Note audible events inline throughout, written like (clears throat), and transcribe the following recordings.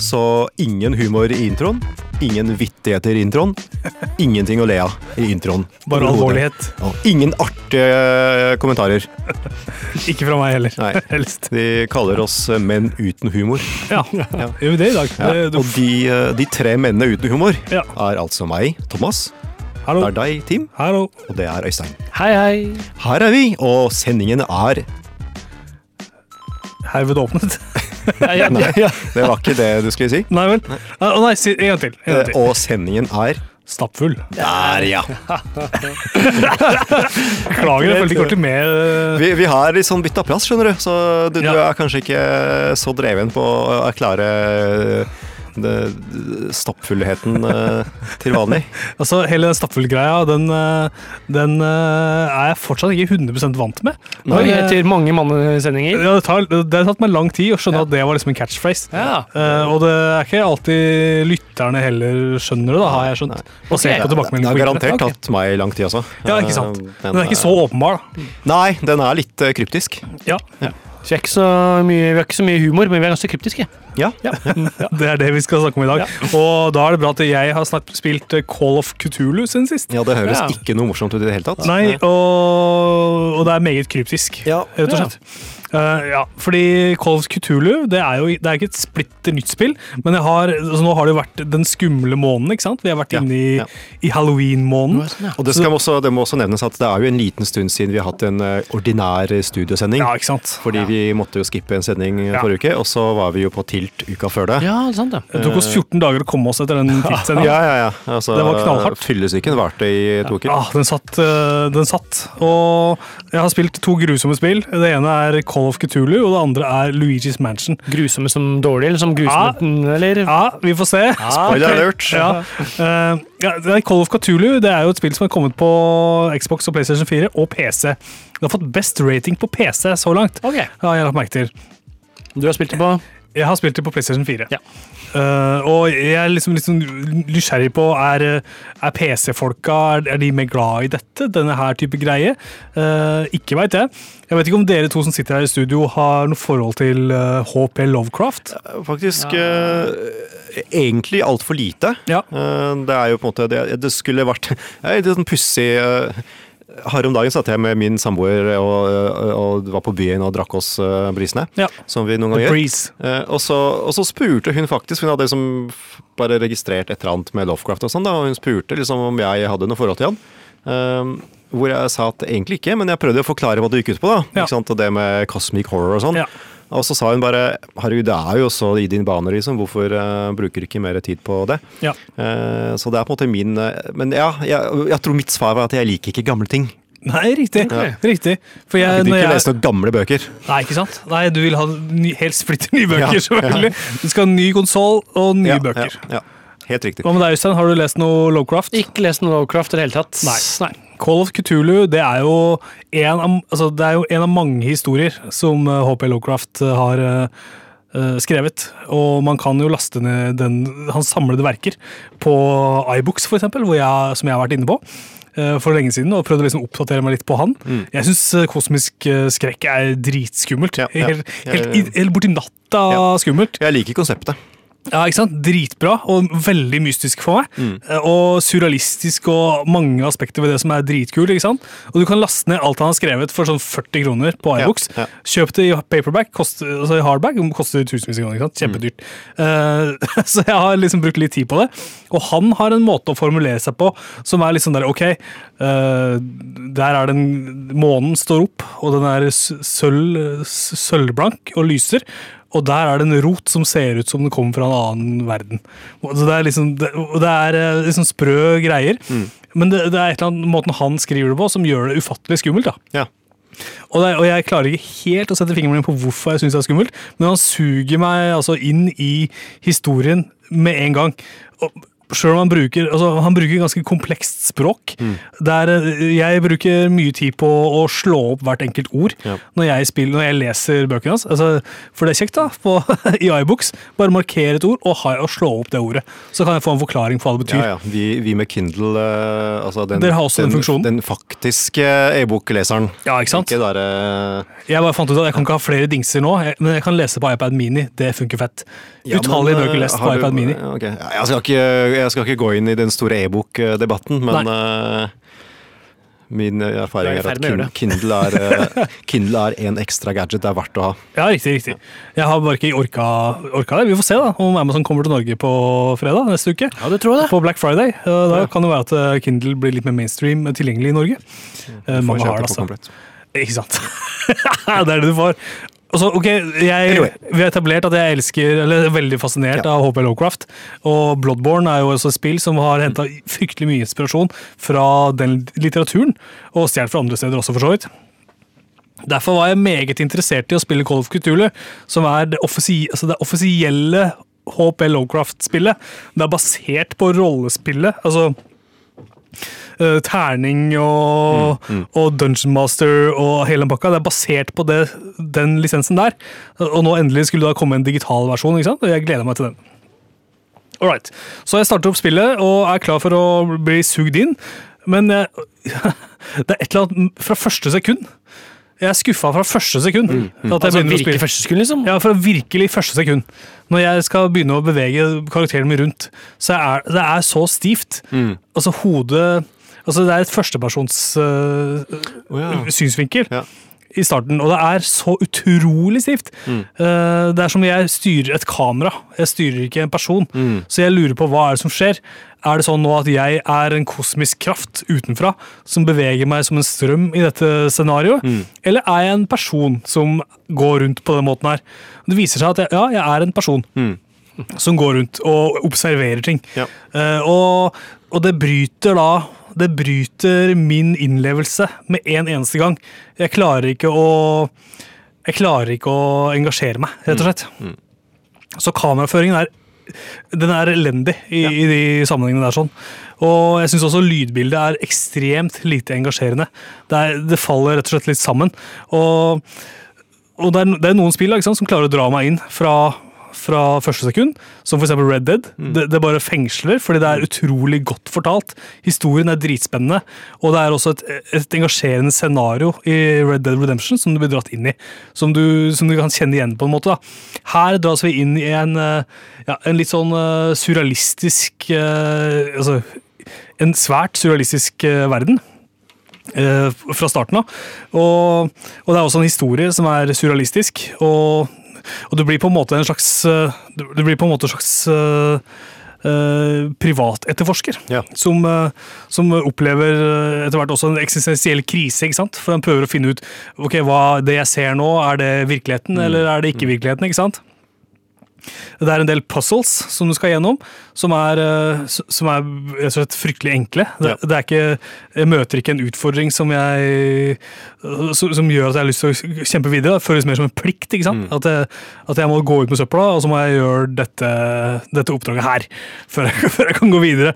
så ingen humor i introen. Ingen vittigheter i introen. Ingenting å le av i introen. Bare alvorlighet. Og ingen artige kommentarer. (laughs) Ikke fra meg heller. Nei. Helst. De kaller oss menn uten humor. Ja, gjør vi det i dag? Ja. Og de, eh, de tre mennene uten humor Ja. er altså meg, Thomas. Hallo. Det er deg, Tim. Hallo. Og det er Øystein. Hei, hei. Her er vi, og sendingen er Herved åpnet. Ja, Nei, ja. det var ikke det du skulle si. Nei vel. Å nei, si en gang til. En gang Eh, til. Og sendingen er Stappfull. Der, ja! (laughs) Beklager, jeg følte ikke ordentlig med. Vi, vi har litt sånn bytta plass, skjønner du. Så du, du er kanskje ikke så dreven på å erklære det, stappfullheten eh, til vanlig. (laughs) Altså, Hele den stappfull-greia, den, eh, den eh, er jeg fortsatt ikke 100 vant med. Oi, Men, etter mange mannesendinger. ja, det, tar, det har tatt meg lang tid å skjønne at det var liksom en catchphrase. Ja. Uh, og det er ikke alltid lytterne heller skjønner det, da, har jeg skjønt. Basert Ok. på Det har garantert tatt meg lang tid også. Ja, ikke sant. Den er ikke så åpenbar, da. Nei, den er litt kryptisk. Ja, Så vi, er ikke så mye, vi har ikke så mye humor, men vi er ganske kryptiske. Ja. (laughs) Det er det vi skal snakke om i dag. Og da er det bra at jeg har snart spilt eh, Call of Cthulhu siden sist. ja, det høres Ja. ikke noe morsomt ut i det hele tatt. Nei, og, og det er meget kryptisk, Ja. rett og slett. Eh, ja, fordi Call of Cthulhu det er jo det er ikke et splitter nytt spill, men jeg har, altså nå har det jo vært den skumle måneden. ikke sant? Vi har vært Ja, inne i, ja. i halloween-måneden. Og det, skal også, det må også nevnes at det er jo en liten stund siden vi har hatt en eh, ordinær studiosending. Ja, ikke sant? Fordi vi måtte jo skippe en sending eh, Ja. forrige uke, og så var vi jo på Tilt uka før det. Ja, det er sant det. Det tok oss 14 dager å komme oss etter den (laughs) tidssendingen. Ja, ja, ja. Altså, Det var knallhardt. Fyllesyken varte i to uker. Ah, den satt, den satt. Og jeg har spilt to grusomme spill. Det ene er Call of Cthulhu, og det andre er Luigi's Mansion. Grusomme som dårlig, eller som grusomme, eller? Ja, vi får se. Spoiler alert! Ja. Uh, ja, Call of Cthulhu det er jo et spill som er kommet på Xbox og PlayStation 4 og PC. Det har fått best rating på PC så langt. Ok. har jeg lagt merke til. Du har spilt det på Jeg har spilt det på PlayStation 4. Ja. Uh, og jeg er liksom, liksom nysgjerrig på Er, er PC-folka er, er de mer glad i dette? Denne her type greie? Uh, ikke veit jeg. Jeg vet ikke om dere to som sitter her i studio, har noe forhold til uh, HP Lovecraft? Faktisk eh, egentlig altfor lite. Ja. Eh, det er jo på en måte Det, det skulle vært (laughs) Det er litt sånn pussig eh, Her om dagen satt jeg med min samboer og, og var på byen og drakk oss uh, brisene. Ja. Som vi noen ganger gjør. Eh, og, så, og så spurte hun faktisk Hun hadde liksom bare registrert et eller annet med Lovecraft og sånn, da, og hun spurte liksom om jeg hadde noe forhold til han. Eh, hvor jeg sa at egentlig ikke, men jeg prøvde å forklare hva det gikk ut på. da, Ja. Og det med cosmic horror og sånn. Ja. Og så sa hun bare herregud, det er jo så i din bane, liksom. Hvorfor uh, bruker du ikke mer tid på det? Ja. Uh, så det er på en måte min uh, Men ja, jeg, jeg tror mitt svar var at jeg liker ikke gamle ting. Nei, riktig. riktig. For Jeg jeg, gidder ikke jeg, lese noen gamle bøker. nei, ikke sant? Nei, du vil ha ny, helt splitter nye (laughs) bøker, Ja, selvfølgelig. Du skal ha ny konsoll og nye Ja, bøker. Ja, ja. Helt riktig. Hva med deg, Øystein? Har du lest noe Lovecraft? Ikke lest noe Lovecraft i det hele tatt. Nei. Call of Cthulhu det er jo en av, altså det er jo en av mange historier som eh, HP Lovecraft eh, har eh, eh, skrevet. Og man kan jo laste ned den, hans samlede verker på iBooks, for eksempel, hvor jeg, som jeg har vært inne på. eh, For lenge siden, og prøvde å liksom oppdatere meg litt på han. Jeg syns kosmisk eh, skrekk er dritskummelt. Ja, ja. Helt, helt, helt borti natta Ja. skummelt. Jeg liker konseptet. Ja, ikke sant? Dritbra, og veldig mystisk for meg. Mm. Eh, Og surrealistisk og mange aspekter ved det som er dritkult. ikke sant? Og du kan laste ned alt han har skrevet for sånn 40 kroner på Ja, iBooks. ja. Kjøp det i paperback, koster, altså i hardback, koster tusenvis av kroner. ikke sant? Kjempedyrt. Eh, (laughs) så jeg har liksom brukt litt tid på det. Og han har en måte å formulere seg på som er litt sånn der Ok, uh, der er den Månen står opp, og den er sølv, sølvblank og lyser. Og der er det en rot som ser ut som den kommer fra en annen verden. Så det er liksom, det, det er eh, liksom sprø greier. Men det, det er et eller annet måten han skriver det på som gjør det ufattelig skummelt. da. Ja. Og, det, og jeg klarer ikke helt å sette fingeren min på hvorfor jeg syns det er skummelt, men han suger meg altså inn i historien med en gang. Og selv om han bruker, altså, han bruker ganske komplekst språk. Mm. Der eh, jeg bruker mye tid på å slå opp hvert enkelt ord Ja. når, jeg spiller, når jeg leser bøkene hans. Altså, for det er kjekt, da, på, (laughs) i iBooks. Bare markere et ord og, ha, og slå opp det ordet. Så kan jeg få en forklaring på hva det betyr. Ja, ja. Vi, vi med Kindle uh, altså den, Dere har også den funksjonen? Den faktiske e-bokleseren. Ja, ikke sant? Ikke bare uh... Jeg bare fant ut at jeg kan ikke ha flere dingser nå, jeg, men jeg kan lese på iPad Mini. Det funker fett. Utallige bøker lest på du- iPad Mini. Okay. ok. Ja, Jeg, skal ikke, jeg skal ikke gå inn i den store e-bok-debatten, men uh, min erfaring er er at Kin- Kindle er, eh, (laughs) Kindle er en ekstra gadget det er verdt å ha. Ja, riktig, riktig. Jeg har bare ikke orka, orka det. Vi får se da, om Amazon kommer til Norge på fredag neste uke. Ja, det tror jeg det. På Black Friday. Eh, Da kan det være at Kindle blir litt mer mainstream tilgjengelig i Norge. Får Mange har det, altså. komplett. Ikke sant? (laughs) det er det du får. Altså, ok, jeg, Vi har etablert at jeg elsker, eller er veldig fascinert Ja. av HP Lovecraft. Og Bloodborne er jo også et spill som har henta fryktelig mye inspirasjon fra den litteraturen, og stjålet fra andre steder også, for så vidt. Derfor var jeg meget interessert i å spille Call of Cthulhu, som er det, offisi altså det offisielle HP Lovecraft-spillet. Det er basert på rollespillet. altså eh, terning og, og Dungeon Master og hele den pakka. Det er basert på det, den lisensen der. Og nå endelig skulle det da komme en digital versjon, ikke sant? og jeg gleder meg til den. Alright. Så jeg starter opp spillet og er klar for å bli sugd inn. Men jeg, (laughs) det er et eller annet fra første sekund. Jeg er skuffa fra første sekund. At jeg Altså, begynner å virke spille. første sekund, liksom. Ja, fra virkelig første sekund. Når jeg skal begynne å bevege karakteren min rundt, så er det er så stivt. Altså hodet Altså det er et førstepersons uh, oh, ja. synsvinkel Ja. i starten, og det er så utrolig stivt. Eh, det er som jeg styrer et kamera, jeg styrer ikke en person. Så jeg lurer på hva er det som skjer. Er det sånn nå at jeg er en kosmisk kraft utenfra som beveger meg som en strøm i dette scenarioet? Eller er jeg en person som går rundt på den måten her? Det viser seg at jeg, ja, jeg er en person som går rundt og observerer ting. Ja. Uh, og, og det bryter da Det bryter min innlevelse med en eneste gang. Jeg klarer ikke å Jeg klarer ikke å engasjere meg, rett og slett. Så kameraføringen er den er elendig i, i de sammenhengene der. sånn. Og jeg syns også lydbildet er ekstremt lite engasjerende. Det, er, det faller rett og slett litt sammen. Og, og det, er, det er noen spill sant, som klarer å dra meg inn fra, fra første sekund, som f.eks. Red Dead. Det, det bare fengsler, fordi det er utrolig godt fortalt. Historien er dritspennende, og det er også et, et engasjerende scenario i Red Dead Redemption som du blir dratt inn i. Som du, som du kan kjenne igjen på en måte. da. Her dras vi inn i en, eh, ja, en litt sånn eh, surrealistisk uh, Altså en svært surrealistisk uh, verden fra starten av. Og, og det er også en historie som er surrealistisk. Og, og det blir på en måte en slags eh, Det blir på en måte en slags eh, privatetterforsker. Ja. Som, uh, som opplever uh, etter hvert også en eksistensiell krise. ikke sant? For han prøver å finne ut ok, hva det jeg ser nå, er det virkeligheten eller er det ikke virkeligheten. ikke sant? Det er en del puzzles som du skal gjennom, som er, eh, som er slett fryktelig enkle. Det, Ja. det er ikke, jeg møter ikke en utfordring som, jeg, som, som gjør at jeg har lyst til å kjempe videre. Det føles mer som en plikt. ikke sant? At, jeg, at jeg må gå ut med søpla, og så må jeg gjøre dette, dette oppdraget her. (laughs) Før jeg, før jeg kan gå videre.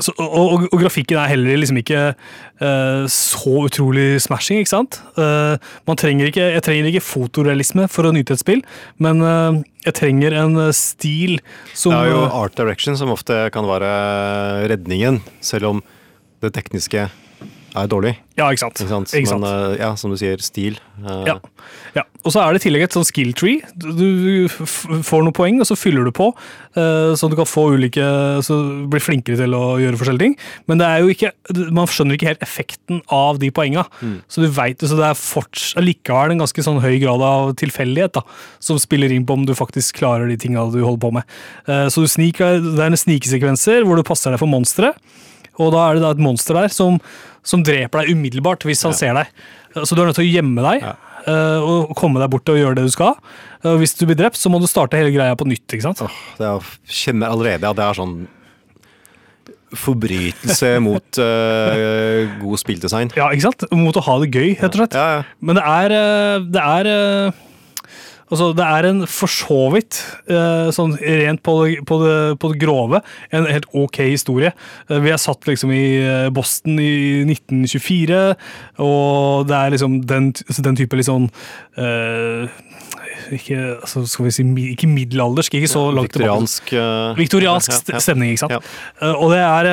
Så, og, og, og grafikken er heller liksom ikke uh, så utrolig smashing, ikke sant? Uh, man trenger ikke, jeg trenger ikke fotorealisme for å nyte et spill, men eh, jeg trenger en eh, stil som Det er jo eh, art direction som ofte kan være redningen, selv om det tekniske er dårlig. Ja, ikke sant? Ikke sant? Ikke sant? Men eh, ja, som du sier, stil. eh, Ja. ja. Og så er det i tillegg et sånn skill tree. Du, får noen poeng, og så fyller du på. eh, så du kan få ulike Så blir flinkere til å gjøre forskjellige ting. Men det er jo ikke man skjønner ikke helt effekten av de poenga. Så du vet, så det er forts- allikevel en ganske sånn høy grad av tilfeldighet da, som spiller inn på om du faktisk klarer de tinga du holder på med. Så du sniker, det er en snikesekvenser hvor du passer deg for monsteret. Og da er det da et monster der som, som dreper deg umiddelbart hvis han ser deg. Så du er nødt til å gjemme deg eh, og komme deg bort og gjøre det du skal. Og hvis du blir drept, så må du starte hele greia på nytt. ikke sant? Åh, det er, kjenner allerede at det er sånn forbrytelse (laughs) mot uh, god spilldesign. Ja, ikke sant? Mot å ha det gøy, rett og slett. Ja, ja. Men det er eh, Det er eh, Altså, det er en for så vidt, eh, sånn rent på det, på, det, på det grove, en helt ok historie. Eh, vi er satt liksom i eh, Boston i 1924, og det er liksom den, altså, den type litt sånn eh, ikke, altså, skal vi si, ikke middelaldersk, ikke så langt tilbake. Viktoriansk Viktoriansk stemning, ikke sant? Og det er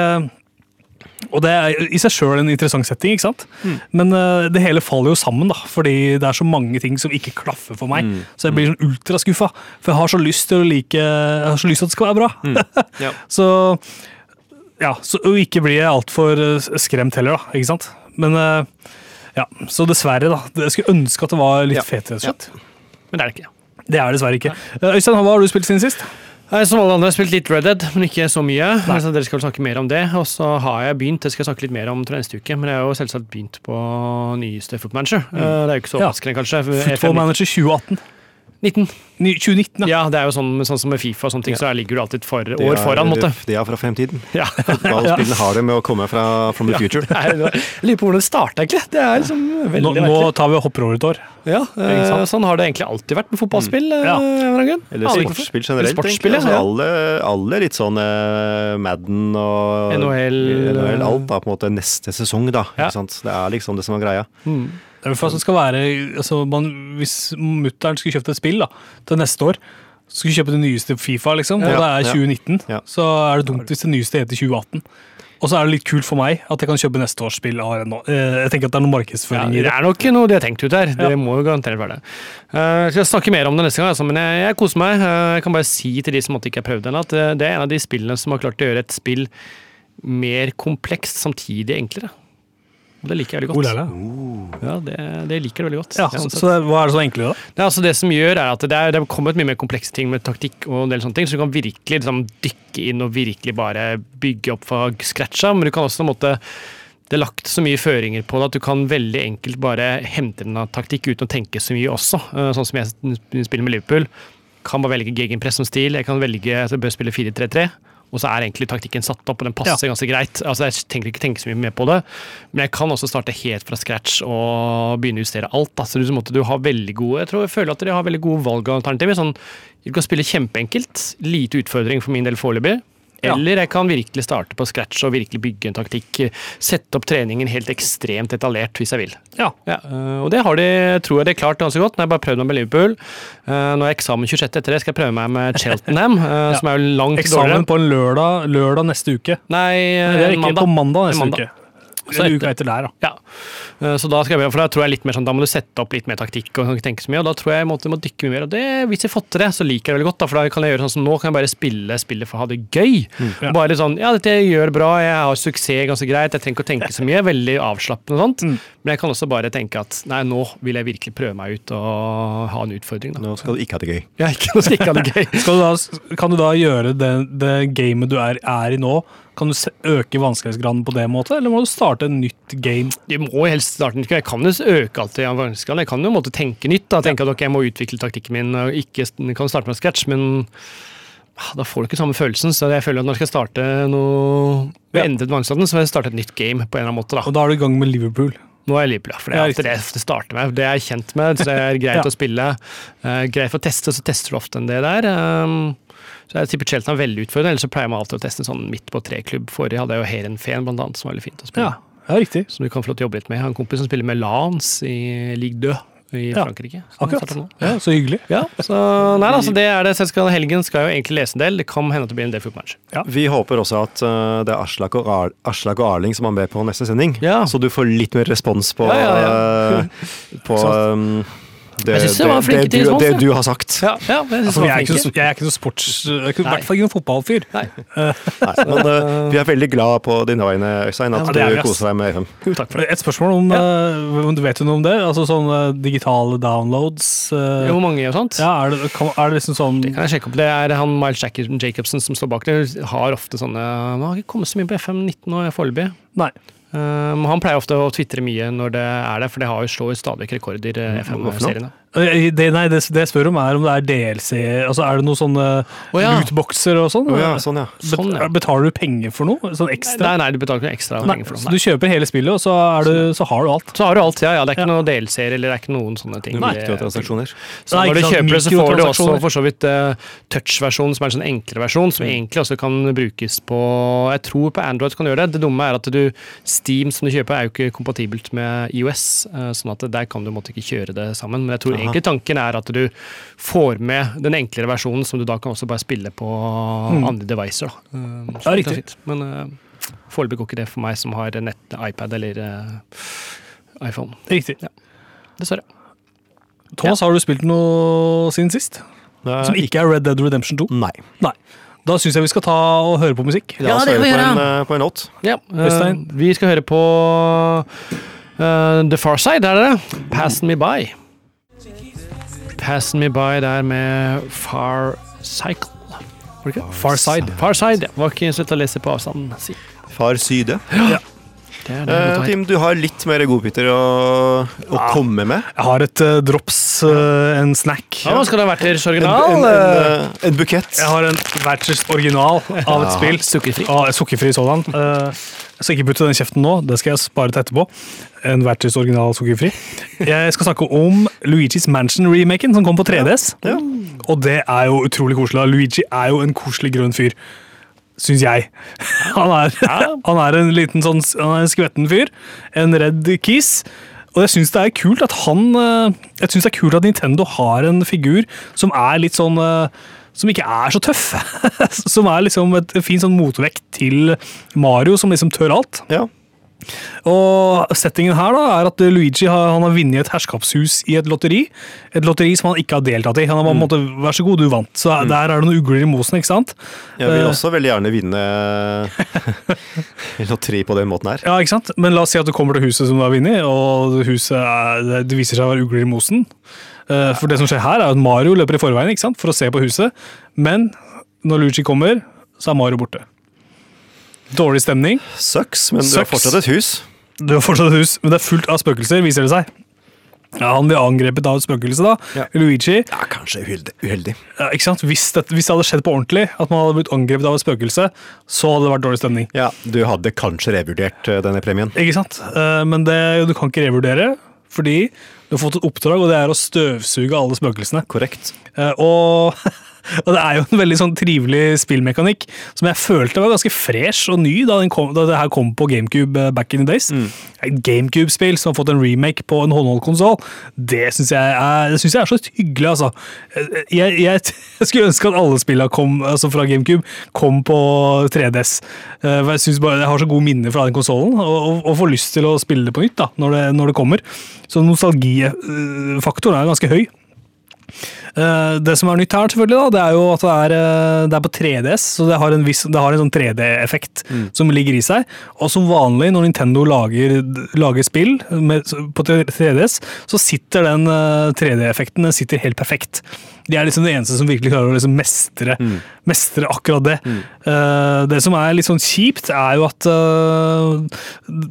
og det er i seg sjøl en interessant setting, ikke sant? Mm. men uh, det hele faller jo sammen, da, fordi det er så mange ting som ikke klaffer for meg. Mm. Så jeg blir sånn ultraskuffa, for jeg har så lyst til å like Jeg har så lyst til at det skal være bra. Mm. (laughs) Ja. så ja, så og ikke blir jeg altfor eh, skremt heller, da. Ikke sant? Men uh, ja, så dessverre, da. Jeg skulle ønske at det var litt Ja. fetere. Ja. Men det er det ikke. Det er dessverre ikke. Øystein, hva har du spilt siden sist? Som alle andre har jeg spilt litt Red Dead, men ikke så mye. Så dere skal snakke mer om det. Og så har jeg begynt, det skal jeg snakke litt mer om jeg, neste uke, men jeg har jo selvsagt begynt på nyeste Foot Manager. Eh, Det er jo ikke så Ja. kanskje. Football Manager 2018. 19. 2019, ja. Ja, det er jo sånn, sånn som med Fifa og sånne ting, så ligger du alltid for, år er- foran, måte. Det er fra fremtiden. Ja. Fotballspillene har det med å komme fra from the future. (laughs) Jeg lurer på hvordan det starta, egentlig. Det er liksom veldig Nå, nå tar vi og hopper over et år. Ja, eh, sånn har det egentlig alltid vært med fotballspill. Mm. Ja. av eller. Sportsspill generelt. Sportsspill, ja. altså, alle, alle litt sånn eh, Madden og NHL, NHL, alt da, på en måte neste sesong, da. Ja. Ikke sant? Det er liksom det som er greia. Vel for det skal være altså man, Hvis mutter'n skulle kjøpt et spill da, til neste år, skulle kjøpe det nyeste Fifa, liksom, og Ja, det er 2019, Ja. så er det dumt hvis det nyeste heter 2018. Og så er det litt kult for meg at jeg kan kjøpe neste års spill. Eh, Jeg tenker at det er noe Ja, markedsføring i det det. er nok noe de har tenkt ut her. Det Ja. må jo garantert være det. Eh, Jeg snakke mer om det neste gang, altså, men jeg, jeg koser meg. Uh, Jeg kan bare si til de som måtte ikke har prøvd det at det er en av de spillene som har klart å gjøre et spill mer komplekst, samtidig enklere. Det liker jeg veldig Oh, godt. la. Ja, det, det liker jeg veldig godt. Ja, Sånn så, så hva er det så enkle, da? Det, altså det som gjør er at det er, det er kommet mye mer komplekse ting med taktikk, og en del sånne ting, så du kan virkelig liksom, dykke inn og virkelig bare bygge opp fra scratcha. Men du kan også på en måte det er lagt så mye føringer på det at du kan veldig enkelt bare hente inn taktikk uten å tenke så mye også. Eh, Sånn som jeg spiller med Liverpool. Kan bare velge gegenpress som stil. Jeg kan velge at jeg bør spille 4-3-3. Og så er egentlig taktikken satt opp, og den passer ganske greit. Altså Jeg tenker ikke tenke så mye mer på det. Men jeg kan også starte helt fra scratch og begynne å justere alt. Da. Så du, måtte, du har veldig gode, jeg tror jeg føler at dere har veldig gode valgalternativer. Sånn, du kan spille kjempeenkelt, lite utfordring for min del foreløpig. Eller jeg kan virkelig starte på scratch og virkelig bygge en taktikk. Sette opp treningen helt ekstremt detaljert hvis jeg vil. Ja. Ja, øh, og det har de, tror jeg de klart ganske godt. Nå har jeg bare prøvd meg med Liverpool. Uh, nå er eksamen 26 etter det, skal jeg prøve meg med Cheltenham, (laughs) Ja. som er jo langt Eksamen dårligere. på en lørdag, lørdag neste uke. Nei, Nei, det er ikke mandag. på mandag neste Mandag. uke. Så En uke etter der, da. Ja, Eh, så da skal jeg, for da tror jeg litt mer sånn, da må du sette opp litt mer taktikk, og kan ikke tenke så mye, og da tror jeg jeg måtte, må dykke mye mer. Og det, hvis jeg får til det, så liker jeg det veldig godt, da, for da kan jeg gjøre sånn som nå, kan jeg bare spille spillet for å ha det gøy. Ja. Bare sånn, ja, dette gjør bra, jeg har suksess ganske greit, jeg trenger ikke å tenke så mye, veldig avslappende og sånt. Mm. Men jeg kan også bare tenke at nei, nå vil jeg virkelig prøve meg ut og ha en utfordring. Da. Nå skal du ikke ha det gøy. Ja, ikke nå skal ikke ha det gøy. (laughs) Skal du da, kan du da gjøre det, det gamet du er, er i nå, kan du øke vanskelighetsgraden på det måte, eller må du starte en nytt game? Du må helst starte nytt. Jeg kan jo øke alltid vanskelighetsgraden. Jeg kan jo måtte tenke nytt. da, Tenke at okay, jeg må utvikle taktikken min og ikke kan starte med scratch, men ah, da får du ikke samme følelsen. Så jeg føler at når jeg skal starte noe Ja. endret vanskelighetsgraden, så vil jeg starte et nytt game på en eller annen måte. da. Og da er du i gang med Liverpool. Nå er jeg Liverpool, ja, for det er alltid det det starter med. Det er jeg kjent med, så det er (laughs) greit Ja. å spille. Uh, greit for å teste, så tester du ofte enn det der. Um, så jeg tipper Chelsea er veldig utfordrende, ellers så pleier man alltid å teste sånn midt på tre-klubb. Forrige hadde jeg jo Heren Feen, blant annet, som var veldig fint å spille. Ja, ja riktig. Som du kan få lov til å jobbe litt med. Jeg har en kompis som spiller med Lance i Ligue 2 i Ja, Frankrike. Så Akkurat. Ja, så hyggelig. Ja, så nei, altså, det er det. Selskapet helgen skal jo egentlig lese en del. Det kan hende at det blir en del footmatch. Vi håper også at uh, det er Aslak og, Ar Aslak og Arling som er med på neste sending. Ja. Så du får litt mer respons på, Ja, ja, eh, på (laughs) um, det, Jeg synes det var flinke det, til du, det du har sagt. Ja, ja jeg Altså, jeg, er ikke flinke. jeg er ikke noe sports... Jeg er ikke, I hvert fall ikke noen fotballfyr. Nei. (laughs) Nei, men uh, vi er veldig glad på dine vegne, Øystein, at Ja, du koser deg med FM. Takk for det. Et spørsmål om, eh, du vet du noe om det? Altså sånn eh, digitale downloads? Uh, Hvor mange og sånt? ja, er det, kan, er det liksom sånn Det kan jeg sjekke opp. Det er han Miles Jacobsen som står bak det. Har ofte sånne Han har ikke kommet så mye på FM19 nå foreløpig. Um, han pleier ofte å tvitre mye når det er det, for det har jo slår stadig rekorder, eh, for? FM-seriene. Eh, Det, nei, det, det jeg spør om, er om det er DLC Altså, Er det noen sånne oh, ja. lootboxer og sånn? Oh, ja, sånn, ja. Sånn, ja. Betaler du penger for noe? Sånn ekstra? Nei, nei, du betaler ikke ekstra Nei, penger for så du kjøper hele spillet, og så, er du, så har du alt. Så har du alt, ja. ja. Det er ikke Ja. DLC-er eller det er ikke noen sånne ting. Noen mikrotransaksjoner. Så Nei, når du kjøper det, så får du også for så vidt uh, touch-versjonen, som er en sånn enklere versjon, som egentlig også kan brukes på Jeg tror på Android kan du gjøre det. Det dumme er at du Steam som du kjøper, er jo ikke kompatibelt med IOS, uh, sånn at der kan du måtte ikke kjøre det sammen. Men jeg tror. Egentlig tanken er at du får med den enklere versjonen, som du da kan også bare spille på andre devicer. Da. Så Ja, riktig. fint. Men uh, foreløpig går ikke det for meg som har nett, iPad eller uh, iPhone. Riktig. Dessverre. Thomas, har du spilt noe siden sist? Er Som ikke er Red Dead Redemption 2? Nei. Nei. Da syns jeg vi skal ta og høre på musikk. Ja, det vi gjøre. vi på en, eh, på en låt. Ja, Uh, vi skal høre på uh, The Far Side, er det det? Passing Me By. Passing Me By der med Far Cycle. Var det ikke? Far Side. Far Side, ja. Var ikke så lett å lese på avstanden. Si. Far Syde. Det det Eh. Tim, du har litt mer godbiter å, å komme med. Jeg har et uh, drops, uh, en snack. Ja, hva skal det ha vært deres En, original? en, eh, en, en bukett. Jeg har en Werthers original av et Ja. spill. Sukkerfri. Ah, sukkerfri sådan. Uh, jeg skal ikke putte den kjeften nå, det skal jeg spare til etterpå. En Werthers original sukkerfri. Jeg skal snakke om Luigi's Mansion-remaken som kom på 3DS. Ja. Og det er jo utrolig koselig. Luigi er jo en koselig grønn fyr. Syns jeg. Han er, han er en liten sånn Han er en skvetten fyr. En redd kiss. Og jeg syns det er kult at han eh, Jeg synes det er kult at Nintendo har en figur som er litt sånn eh, som ikke er så tøff. (laughs) som er liksom et fin sånn motvekt til Mario, som liksom tør alt. Ja. Og settingen her da er at Luigi har, han har vunnet et herskapshus i et lotteri. Et lotteri som han ikke har deltatt i. Han har bare måttet, vær så god, du vant. Så der er det noen ugler i mosen, ikke sant? Jeg vil Eh, også veldig gjerne vinne (laughs) (laughs) lotteri på den måten her. Ja, ikke sant? Men la oss si at du kommer til huset som du har vunnet, og huset er, det viser seg å være ugler i mosen. Eh, For det som skjer her, er at Mario løper i forveien ikke sant? for å se på huset. Men når Luigi kommer, så er Mario borte. Dårlig stemning. Sucks, men du har fortsatt et hus. Du har fortsatt et hus, men det er fullt av spøkelser, viser det seg. Ja, han blir angrepet av et spøkelse, da. Ja. Luigi. Ja, kanskje uheldig. uheldig. Ja, ikke sant? Hvis det, hvis det hadde skjedd på ordentlig, at man hadde blitt angrepet av et spøkelse, så hadde det vært dårlig stemning. Ja, du hadde kanskje revurdert eh, denne premien. Ikke sant? Eh, Men det, du kan ikke revurdere, fordi du har fått et oppdrag, og det er å støvsuge alle spøkelsene. Korrekt. Eh, Og, (laughs) og det er jo en veldig sånn trivelig spillmekanikk som jeg følte var ganske fresh og ny da, den kom, da det her kom på GameCube eh, back in the days. Et GameCube-spill som har fått en remake på en håndholdkonsoll, det syns jeg, jeg er så hyggelig, altså. Eh, Jeg, jeg, (laughs) jeg skulle ønske at alle spillene kom, altså fra GameCube kom på 3DS. Eh, for Jeg synes bare jeg har så gode minner fra den konsollen, og, og, og får lyst til å spille det på nytt da, når det, når det kommer. Så nostalgifaktoren er ganske høy. Eh, Det som er nytt her, selvfølgelig, da, det er jo at det er, eh, det er på 3DS, så det har en, viss, det har en sånn 3D-effekt som ligger i seg. Og som vanlig når Nintendo lager, lager spill med, på 3DS, så sitter den eh, 3D-effekten den sitter helt perfekt. De er liksom det eneste som virkelig klarer å liksom mestre, mestre akkurat det. Eh, det som er litt sånn kjipt, er jo at uh,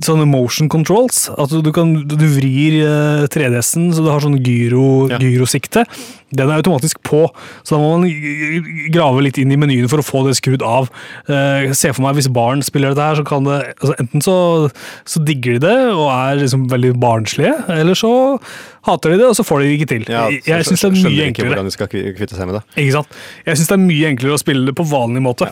sånne motion controls At du, kan, du vrir uh, 3DS-en så du har sånn gyro, Ja. gyrosikte. Den er automatisk på, så da må man grave litt inn i menyen for å få det skrudd av. Uh, Se for meg hvis barn spiller dette her, så kan det altså Enten så, så digger de det og er liksom veldig barnslige, eller så hater de det, og så får de det ikke til. Ja, jeg syns det er mye ikke enklere. hvordan de skal kvitte seg med det. Ikke sant? Jeg syns det er mye enklere å spille det på vanlig måte.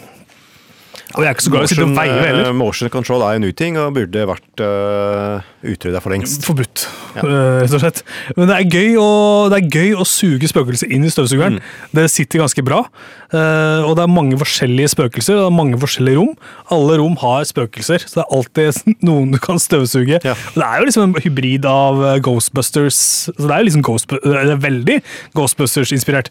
Og jeg er ikke så glad i å sitte og veie eh, heller. motion control er en ny ting, og burde vært uh, utrydda for lengst. Forbudt, Ja. eh, rett og slett. Men det er gøy å, det er gøy å suge spøkelser inn i støvsugeren. Mm. Det sitter ganske bra. Uh, og det er mange forskjellige spøkelser, det er mange forskjellige rom. Alle rom har spøkelser, så det er alltid (laughs) noen du kan støvsuge. Ja. Det er jo liksom en hybrid av eh, Ghostbusters Så det er jo liksom Ghost, det er veldig Ghostbusters-inspirert.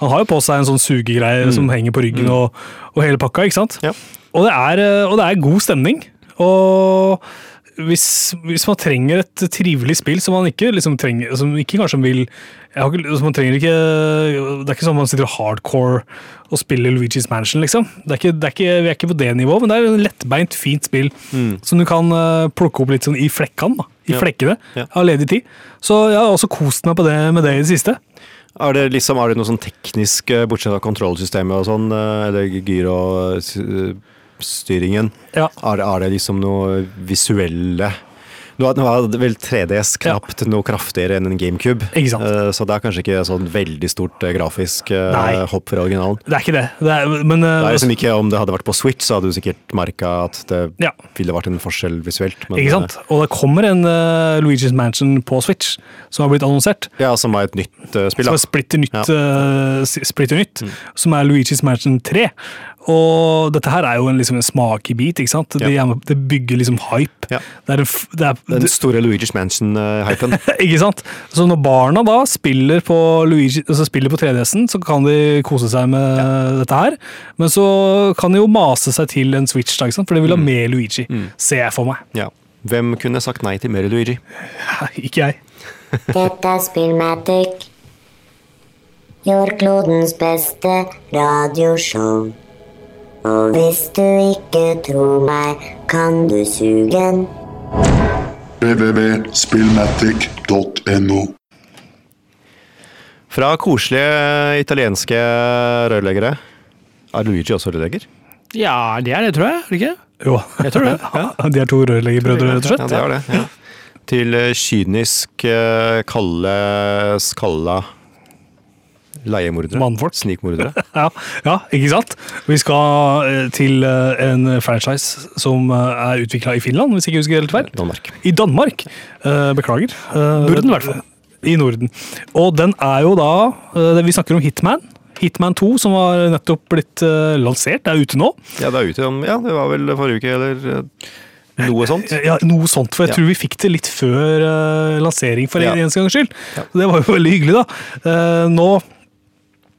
Han har jo på seg en sånn sugegreie som henger på ryggen og, og hele pakka, ikke sant? Ja. Og det er, eh, og det er god stemning. Og hvis, hvis man trenger et trivelig spill som man ikke liksom trenger Som ikke kanskje vil ikke, man trenger ikke, Det er ikke sånn man sitter hardcore og spiller Luigi's Mansion, liksom. Det er ikke, det er ikke, vi er ikke på det nivået, men det er et lettbeint, fint spill som du kan eh, plukke opp litt sånn i flekkene. i Ja. flekkene Ja. av ledig tid. Så jeg har også kost meg på det, med det i det siste. Er det liksom, er det noe sånn teknisk, eh, bortsett fra kontrollsystemet og sånn, eller gyrostyringen? Ja. Er, det- er det liksom noe visuelle Nå er- det vel 3DS knapt noe kraftigere enn en GameCube. Eh, så det er kanskje ikke sånn veldig stort eh, grafisk Nei. hopp fra originalen. Det er ikke det. det er, men Det er liksom ikke Om det hadde vært på Switch, så hadde du sikkert merka at det Ja. ville vært en forskjell visuelt. men, Ikke sant? Og det kommer en Luigi's Mansion på Switch, som har blitt annonsert. Ja, som er et nytt spill. Som er splitter nytt, Ja. Mm. splitter nytt som er Luigi's Mansion 3. Og dette her er jo en, liksom en smakebit, ikke sant? Det, Ja. er- det bygger liksom hype. Ja. Det er en, det er, Den store Luigi's Mansion-hypen. (laughs) Ikke sant? Så når barna da spiller på, Luigi, altså spiller på 3DS-en, så kan de kose seg med dette her. Men så kan de jo mase seg til en Switch, da, ikke sant? for de vil ha Mm. mer Luigi. Ser jeg for meg. ja. Hvem kunne sagt nei til mer Luigi? (laughs) Ikke jeg. (laughs) Dette er Spillmatic. Jordklodens beste radioshow. Og hvis du ikke tror meg, kan du suge den. www.spillmatic.no. Fra koselige italienske rørleggere. Er Luigi også rørlegger? Ja, det er det, tror jeg. Er det ikke? Jo. Jeg tror det. (laughs) Ja, de er to rørleggerbrødre, rett og slett. Ja, det er det. Ja. Til kynisk, eh, kalde, skalla leiemordere. Mannfolk. Snikmordere. (laughs) Ja, ja, ikke sant? Vi skal eh, til eh, en franchise som eh, er utvikla i Finland, hvis ikke jeg husker helt feil. Danmark. I Danmark. Beklager. Norden, i hvert fall. I Norden. Og den er jo da Vi snakker om Hitman. Hitman 2, som var nettopp blitt lansert. lansert, er ute nå. Ja, det er ute Ja, det var vel forrige uke, eller noe sånt. (laughs) Ja, Noe sånt, for jeg Ja. tror vi fikk det litt før uh, lansering, for Ja. en gangs skyld. Ja. Det var jo veldig hyggelig, da. Uh, nå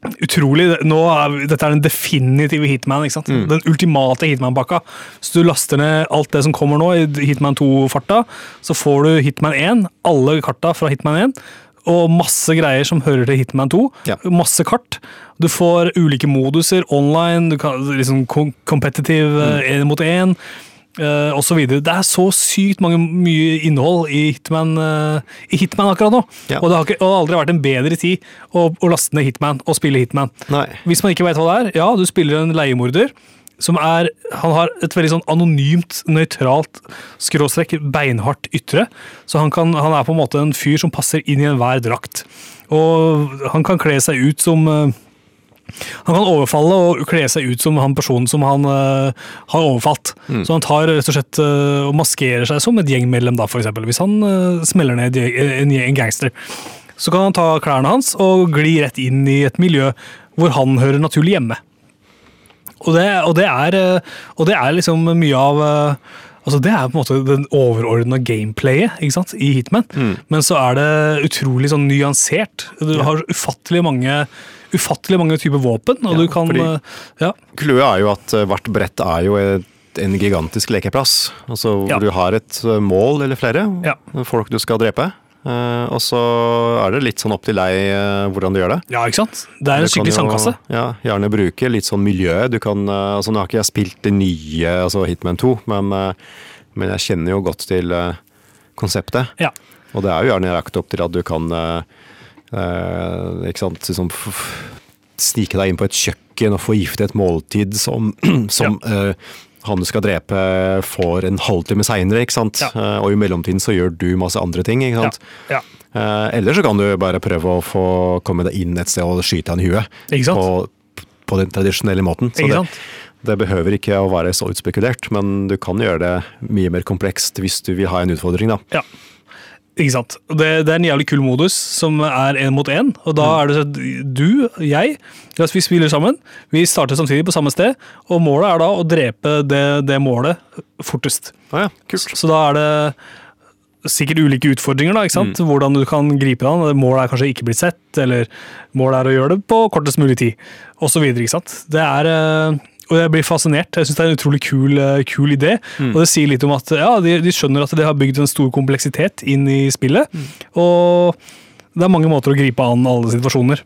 Utrolig. Nå er, dette er den definitive Hitman. ikke sant? Mm. Den ultimate Hitman-pakka. Så du laster ned alt det som kommer nå i Hitman 2-farta, så får du Hitman 1, alle karta fra Hitman 1, og masse greier som hører til Hitman 2. Ja. Masse kart. Du får ulike moduser online, du kan, liksom competitive én Mm. mot én. Uh, og så videre. Det er så sykt mange, mye innhold i Hitman, uh, i Hitman akkurat nå. Ja. Og, det har ikke, og aldri vært en bedre tid å, å laste ned Hitman og spille Hitman. Nei. Hvis man ikke vet hva det er, ja, du spiller en leiemorder som er Han har et veldig sånn anonymt, nøytralt, skråstrekk, beinhardt ytre. Så han, kan, han er på en måte en fyr som passer inn i enhver drakt. Og han kan kle seg ut som eh, han kan overfalle og kle seg ut som han personen som han uh, har overfalt. Så han tar rett og slett uh, og maskerer seg som et gjengmedlem, da, for eksempel. Hvis han uh, smeller ned en, en, gangster. Så kan han ta klærne hans og gli rett inn i et miljø hvor han hører naturlig hjemme. Og det, og det, er, eh, og det er liksom mye av eh, Altså Det er på en måte den overordna gameplayet ikke sant, i Hitman. Men så er det utrolig sånn nyansert. Du har ufattelig mange ufattelig mange typer våpen, og Ja, du kan ja, Clouet er jo at eh, hvert brett er jo et, en gigantisk lekeplass. Altså hvor Ja. du har et eh, mål eller flere, Ja. folk du skal drepe. Eh, og så er det litt sånn opp til deg eh, hvordan du gjør det. ja, ikke sant? Det er en skikkelig sandkasse. Ja, gjerne bruke litt sånn miljø. Du kan, eh, altså Nå har ikke jeg spilt det nye, altså Hitman 2, men, men jeg kjenner jo godt til konseptet. Ja. Og det er jo gjerne lagt opp til at du kan ikke sant, liksom snike deg inn på et kjøkken og forgifte et måltid som, (clears throat) som eh, han du skal drepe får en halvtime seinere, ikke sant. Ja. Eh, og i mellomtiden så gjør du masse andre ting, ikke sant. Ja. Ja. eller så kan du bare prøve å få komme deg inn et sted og skyte han i huet. På, på den tradisjonelle måten. Så det, det behøver ikke å være så utspekulert, men du kan gjøre det mye mer komplekst hvis du vil ha en utfordring, da. Ja. Ikke sant. Det, det er en jævlig kul modus som er én mot én. Og da er det sånn du, jeg, vi spiller sammen. Vi starter samtidig på samme sted, og målet er da å drepe det, det målet fortest. Ah ja, kult. Så da er det sikkert ulike utfordringer, da, ikke sant? hvordan du kan gripe det an. Målet er kanskje ikke blitt sett, eller målet er å gjøre det på kortest mulig tid, osv. Det er eh, og jeg blir fascinert. Jeg syns det er en utrolig kul, eh, kul idé. Og det sier litt om at ja, de, de skjønner at de har bygd en stor kompleksitet inn i spillet. Og det er mange måter å gripe an alle situasjoner.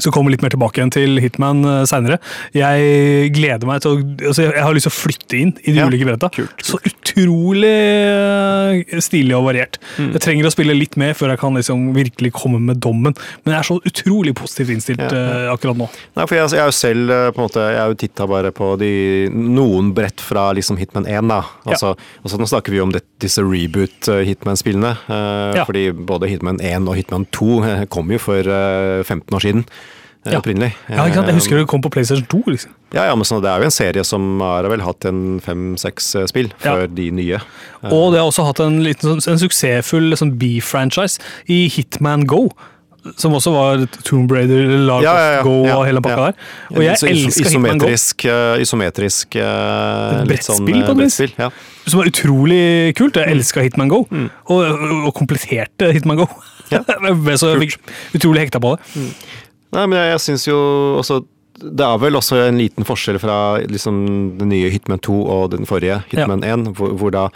Så kommer litt mer tilbake igjen til Hitman uh, seinere. Jeg gleder meg til å altså, Jeg har lyst til å flytte inn i de Ja, ulike bretta. kult, kult. Så utrolig eh, stilig og variert. Mm. Jeg trenger å spille litt mer før jeg kan liksom virkelig komme med dommen. Men jeg er så utrolig positivt innstilt Ja, ja. eh, akkurat nå. Nei, for jeg, jeg er jo selv eh, på en måte, jeg har jo titta bare på de, noen brett fra liksom Hitman 1. da. Altså, altså Nå snakker vi om det, disse reboot eh, Hitman-spillene. Uh. Fordi både Hitman 1 og Hitman 2 eh, kom jo for uh, 15 år siden. Eh, Ja. Opprinnelig. Ja, ikke sant? Jeg husker det kom på PlayStation 2. liksom. Ja, ja, men så Det er jo en serie som har vel hatt en fem-seks eh, spill Ja. de nye. Og det har også hatt en, liten, sånn- en suksessfull sånn B-franchise i Hitman Go. Som også var Tomb Raider, Lark Ja, ja. Go og hele pakka der. Og jeg elsker Hitman Go. isometrisk, uh, isometrisk eh, litt sånn, brettspill, eh. Ja. Som var utrolig kult. Mm. Jeg elska Hitman Go. Og, og kompletterte Hitman Go. Ja. (laughs) jeg ble så utrolig hekta på det. Nei, men jeg, jeg syns jo også Det er vel også en liten forskjell fra liksom den nye Hitman 2 og den forrige Hitman 1, hvor, hvor da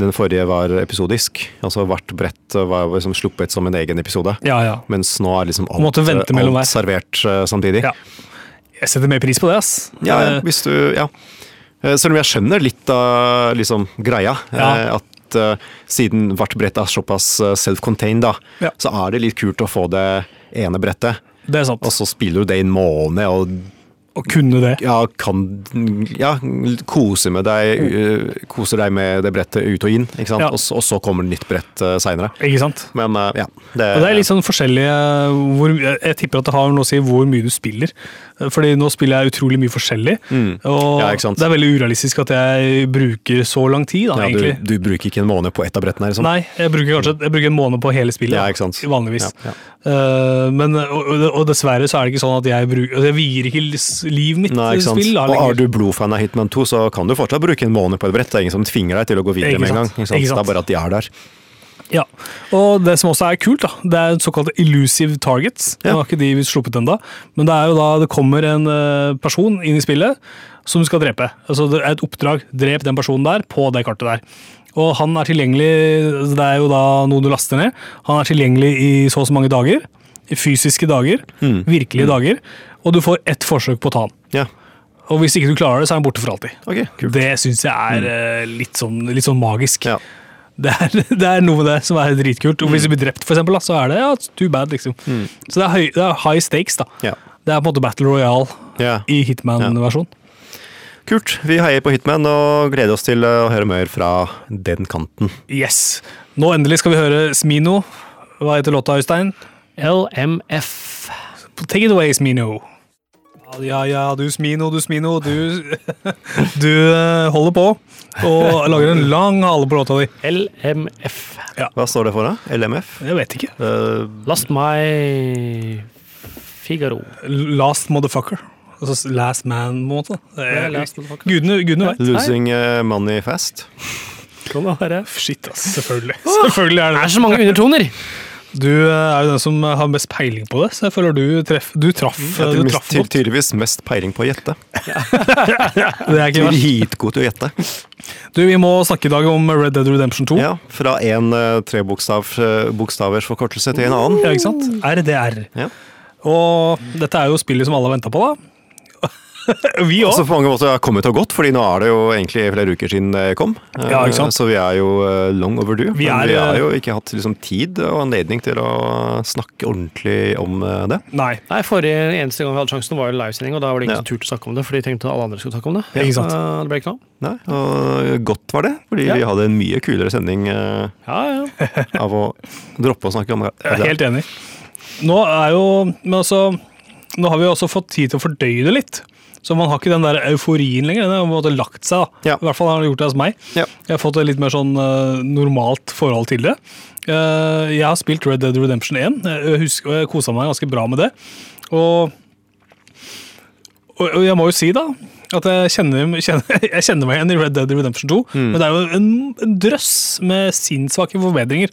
den forrige var episodisk. Altså hvert brett var liksom sluppet som en egen episode. Ja, ja. Mens nå er liksom alt, alt servert uh, samtidig. ja. Jeg setter mer pris på det, ass. Ja, ja, Eh, hvis du Ja. Eh, Selv om jeg skjønner litt av liksom greia. Ja. At uh, siden hvert brett er såpass self-contained, da, Ja. så er det litt kult å få det ene brettet. Det er sant. Og så spiller du det i en måned og Å kunne det. ja, kan ja, kose med deg eh, Koser deg med det brettet ut og inn, ikke sant? Ja. Og, så, og så kommer det nytt brett uh, seinere. Ikke sant? Men eh, ja. Det, Og det er litt sånn forskjellige hvor, jeg, jeg tipper at det har noe å si hvor mye du spiller. Fordi nå spiller jeg utrolig mye forskjellig. Og Mm. Ja, ikke sant. det er veldig urealistisk at jeg bruker så lang tid, da, ja, du, du bruker ikke en måned på ett av brettene? Liksom. Nei, jeg bruker kanskje jeg bruker en måned på hele spillet. Ja. Vanligvis. Ja, ja. Eh, men, og, og- og dessverre så er det ikke sånn at jeg bruker altså Jeg vier ikke livet mitt Nei, til spill. Da, og er du blodfan av Hitman 2, så kan du fortsatt bruke en måned på et brett. Det er ingen som tvinger deg til å gå videre med en gang. Det er bare at de er der. Ja, og det som også er kult, da, det er såkalte illusive targets. Ja. Nå har ikke de sluppet ennå, men det er jo da det kommer en eh, person inn i spillet som du skal drepe. Altså Det er et oppdrag. Drep den personen der på det kartet der. Og han er tilgjengelig Det er jo da noe du laster ned. Han er tilgjengelig i så og så mange dager. I fysiske dager. Mm. Virkelige dager. Og du får ett forsøk på å ta han. Ja, Og hvis ikke du klarer det, så er han borte for alltid. Okay. Det syns jeg er mm. litt, sånn, litt sånn magisk. Ja. Det er, (laughs) det er noe med det som er dritkult. Og hvis du blir drept, for eksempel, så er det ja, too bad. liksom. Så det er, høy, det er high stakes. da. Ja. Det er på en måte Battle Royale Ja. i Hitman-versjon. Kult. Vi heier på Hitman og gleder oss til å høre mer fra den kanten. Yes. Nå endelig skal vi høre Smino. Hva heter låta, Øystein? LMF. Take it away, Smino. Ja, ja, du Smino, du Smino. Du, (laughs) du eh, holder på og lager en lang hale på låta di. LMF. Hva står det for, da? LMF? Jeg vet ikke. Uh, Last my Figaro. Last motherfucker. Altså last man, på en måte. Ja. Gudene, gudene vet. losing eh, money fast. Sånn? Shit, ass. Selvfølgelig. Selvfølgelig er det Det det. er så mange undertoner! Du eh, er jo den som har mest peiling på det, så jeg føler du, treff, du traff, Jeg du traff godt. tydeligvis mest peiling på å gjette. (laughs) Det er ikke. Dritgod til å gjette. Du, vi må snakke i dag om Red Dead Redemption 2. Ja, Fra én uh, trebokstavers forkortelse til en annen. Ja, ikke sant? RDR. Ja. Og dette er jo spillet som alle har venta på, da. (laughs) vi òg. Altså på mange måter har kommet og gått, fordi nå er det jo egentlig flere uker siden det kom. Eh, Ja, ikke sant? Så vi er jo eh, long overdue. Vi men er, vi har eh, jo ikke hatt liksom, tid og anledning til å snakke ordentlig om eh, det. Nei. Nei, forrige eneste gang vi hadde sjansen, var jo livesending, og da var det ingen Ja. som turte å snakke om det, for de tenkte at alle andre skulle snakke om det. Ikke sant. Eh, Det ble ikke noe. Nei, og godt var det, fordi Ja. vi hadde en mye kulere sending eh, Ja, ja. (laughs) av å droppe å snakke om det. Jeg er helt enig. Nå er jo Men altså Nå har vi også fått tid til å fordøye det litt. Så man har ikke den der euforien lenger. Den har på en måte lagt seg. da. Ja. I hvert fall har det gjort det hos meg. Ja. Jeg har fått et litt mer sånn uh, normalt forhold til det. Uh, jeg har spilt Red Dead Redemption 1, jeg husker, og jeg kosa meg ganske bra med det. Og, og, og jeg må jo si, da, at jeg kjenner, (laughs) kjenner, jeg kjenner meg igjen i Red Dead Redemption 2. Mm. Men det er jo en, en drøss med sinnssvake forbedringer.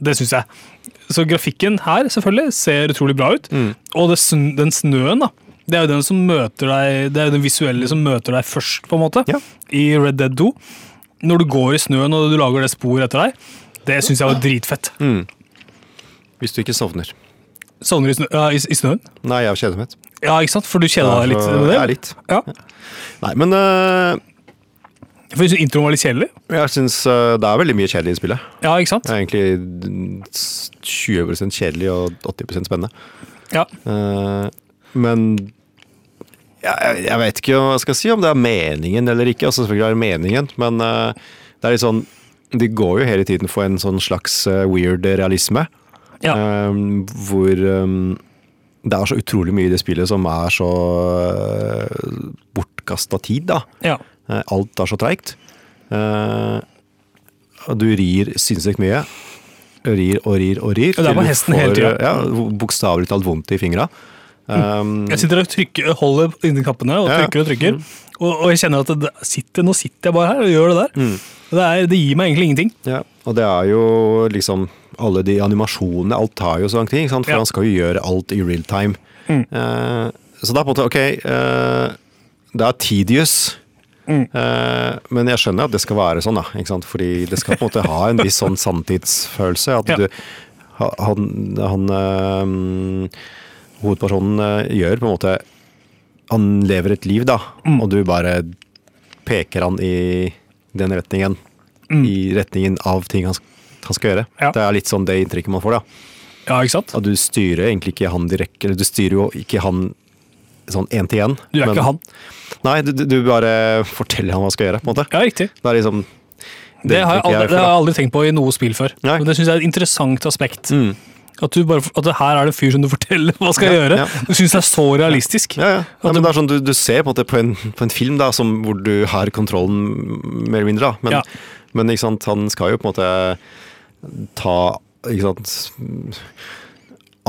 Det syns jeg. Så grafikken her selvfølgelig ser utrolig bra ut. Mm. Og det, den snøen, da. Det er jo den som møter deg Det er jo den visuelle som møter deg først, på en måte. Ja. I Red Dead 2. Når du går i snøen og du lager det sporet etter deg, det syns jeg var dritfett. Mm. Hvis du ikke sovner. Sovner i, snø, ja, i, i snøen? Nei, jeg har kjedsomhet. Ja, ikke sant? For du kjeda deg litt med det? Ja, litt. Ja. Nei, men uh, For jeg synes introen var litt kjedelig? jeg syns uh, det er veldig mye kjedelig i spillet. Ja, ikke sant? Det er egentlig 20% kjedelig og 80% spennende. Ja. Uh, men jeg, jeg- vet ikke hva jeg skal si om det er meningen eller ikke. Altså selvfølgelig er det meningen, men eh, det er litt sånn De går jo hele tiden for en sånn slags eh, weird realisme. Ja. eh, hvor um, det er så utrolig mye i det spillet som er så uh, bortkasta tid, da. ja. Uh, Alt er så treigt. Uh, du rir sinnssykt mye. Rir og rir og rir. Og det er du hesten hele tida. Ja, Bokstavelig talt vondt i fingra. Um, Jeg sitter og trykker, holder inni kappene og trykker og trykker. Og, og jeg kjenner at det sitter, nå sitter jeg bare her og gjør det der. Mm. Det, er, det gir meg egentlig ingenting. ja, og det er jo liksom alle de animasjonene, alt tar jo så lang tid, for Ja. han skal jo gjøre alt i real time. Mm. Uh, så det er på en måte, ok, uh, det er tedious, Mm. eh, men jeg skjønner at det skal være sånn, da, fordi det skal på en måte ha en viss sånn sanntidsfølelse. At Ja. du, han, han hovedpersonen eh, gjør på en måte, han lever et liv da, Mm. og du bare peker han i den retningen, i retningen av ting han, han skal gjøre. Mm. Ja. Det er litt sånn det inntrykket man får da. Ja, ikke sant? At du styrer egentlig ikke han direkte, eller du styrer jo ikke han sånn én til én. Du er ikke han. Nei, du, du- bare forteller han hva han skal gjøre, på en måte. Ja, riktig. Det er liksom Det, har jeg aldri, jeg det har jeg aldri tenkt på i noe spill før. Nei. Men det synes jeg er et interessant aspekt. Mm. At, du bare, at det her er det en fyr som du forteller hva skal Ja, gjøre. ja. Du syns det er så realistisk. Ja, ja. ja men det er sånn, du, du ser på på en, på en film da, som, hvor du har kontrollen mer eller mindre. Da. Men, men ikke sant, han skal jo på en måte ta ikke sant,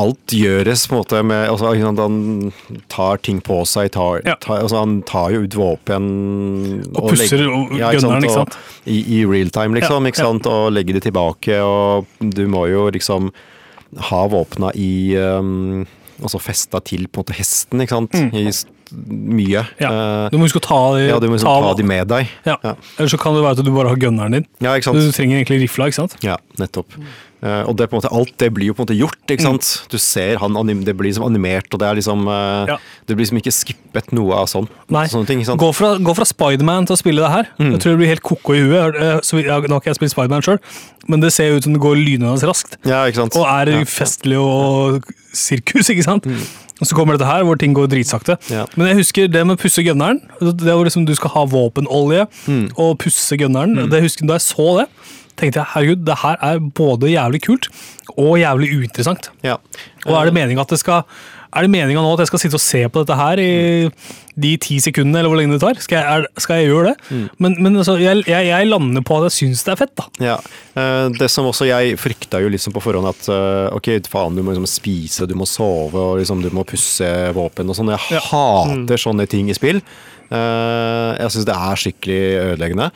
Alt gjøres på en måte med altså, ikke sant, Han tar ting på seg. Tar, Ja. tar, altså, han tar jo ut våpen Og pusser legger- og ja, ikke sant? og-? I, I real time, liksom. Ja, ikke sant? Og legger det tilbake. Og du må jo liksom ha våpna i um, Altså festa til på en måte hesten, ikke sant. I mye. Mm. Ja. Eh, Du må huske å ta de, ja, du må liksom ta de med deg. Ja. Ja. Eller så kan det være at du bare har gunneren din. Ja, ikke Du sant. trenger egentlig rifla, ikke sant? Ja, nettopp. Eh, og det på en måte, alt det blir jo på en måte gjort, ikke sant. Du ser han, anim, det blir liksom animert, og det er liksom eh, Ja. Det blir liksom ikke skippet noe av sånn. Nei. Sånne ting, ikke sant. Gå fra, gå fra Spiderman til å spille det her. Mm. Jeg tror det blir helt ko-ko i huet. Eh, Så, ja, nå har ikke jeg spilt Spiderman sjøl, men det ser ut som det går lynende raskt. Ja, ikke sant. Og er ja. festlig og sirkus, ikke sant? Og så kommer dette her, hvor ting går dritsakte. Ja. Men jeg husker det med å pusse gunneren. Det hvor liksom du skal ha våpenolje og pusse gunneren. Det husker Da jeg så det, tenkte jeg herregud, det her er både jævlig kult og jævlig uinteressant. Ja. Og er det meninga at det skal er det meningen nå at jeg skal sitte og se på dette her i de ti sekundene, eller hvor lenge det tar? Skal jeg, er, skal jeg gjøre det? Men, men altså, jeg, jeg, jeg lander på at jeg syns det er fett, da. Ja. Eh, Det som også jeg frykta jo liksom på forhånd at eh, ok, faen, du må liksom spise, du må sove og liksom du må pusse våpen og sånn. Jeg Ja. hater sånne ting i spill. Eh, Jeg syns det er skikkelig ødeleggende.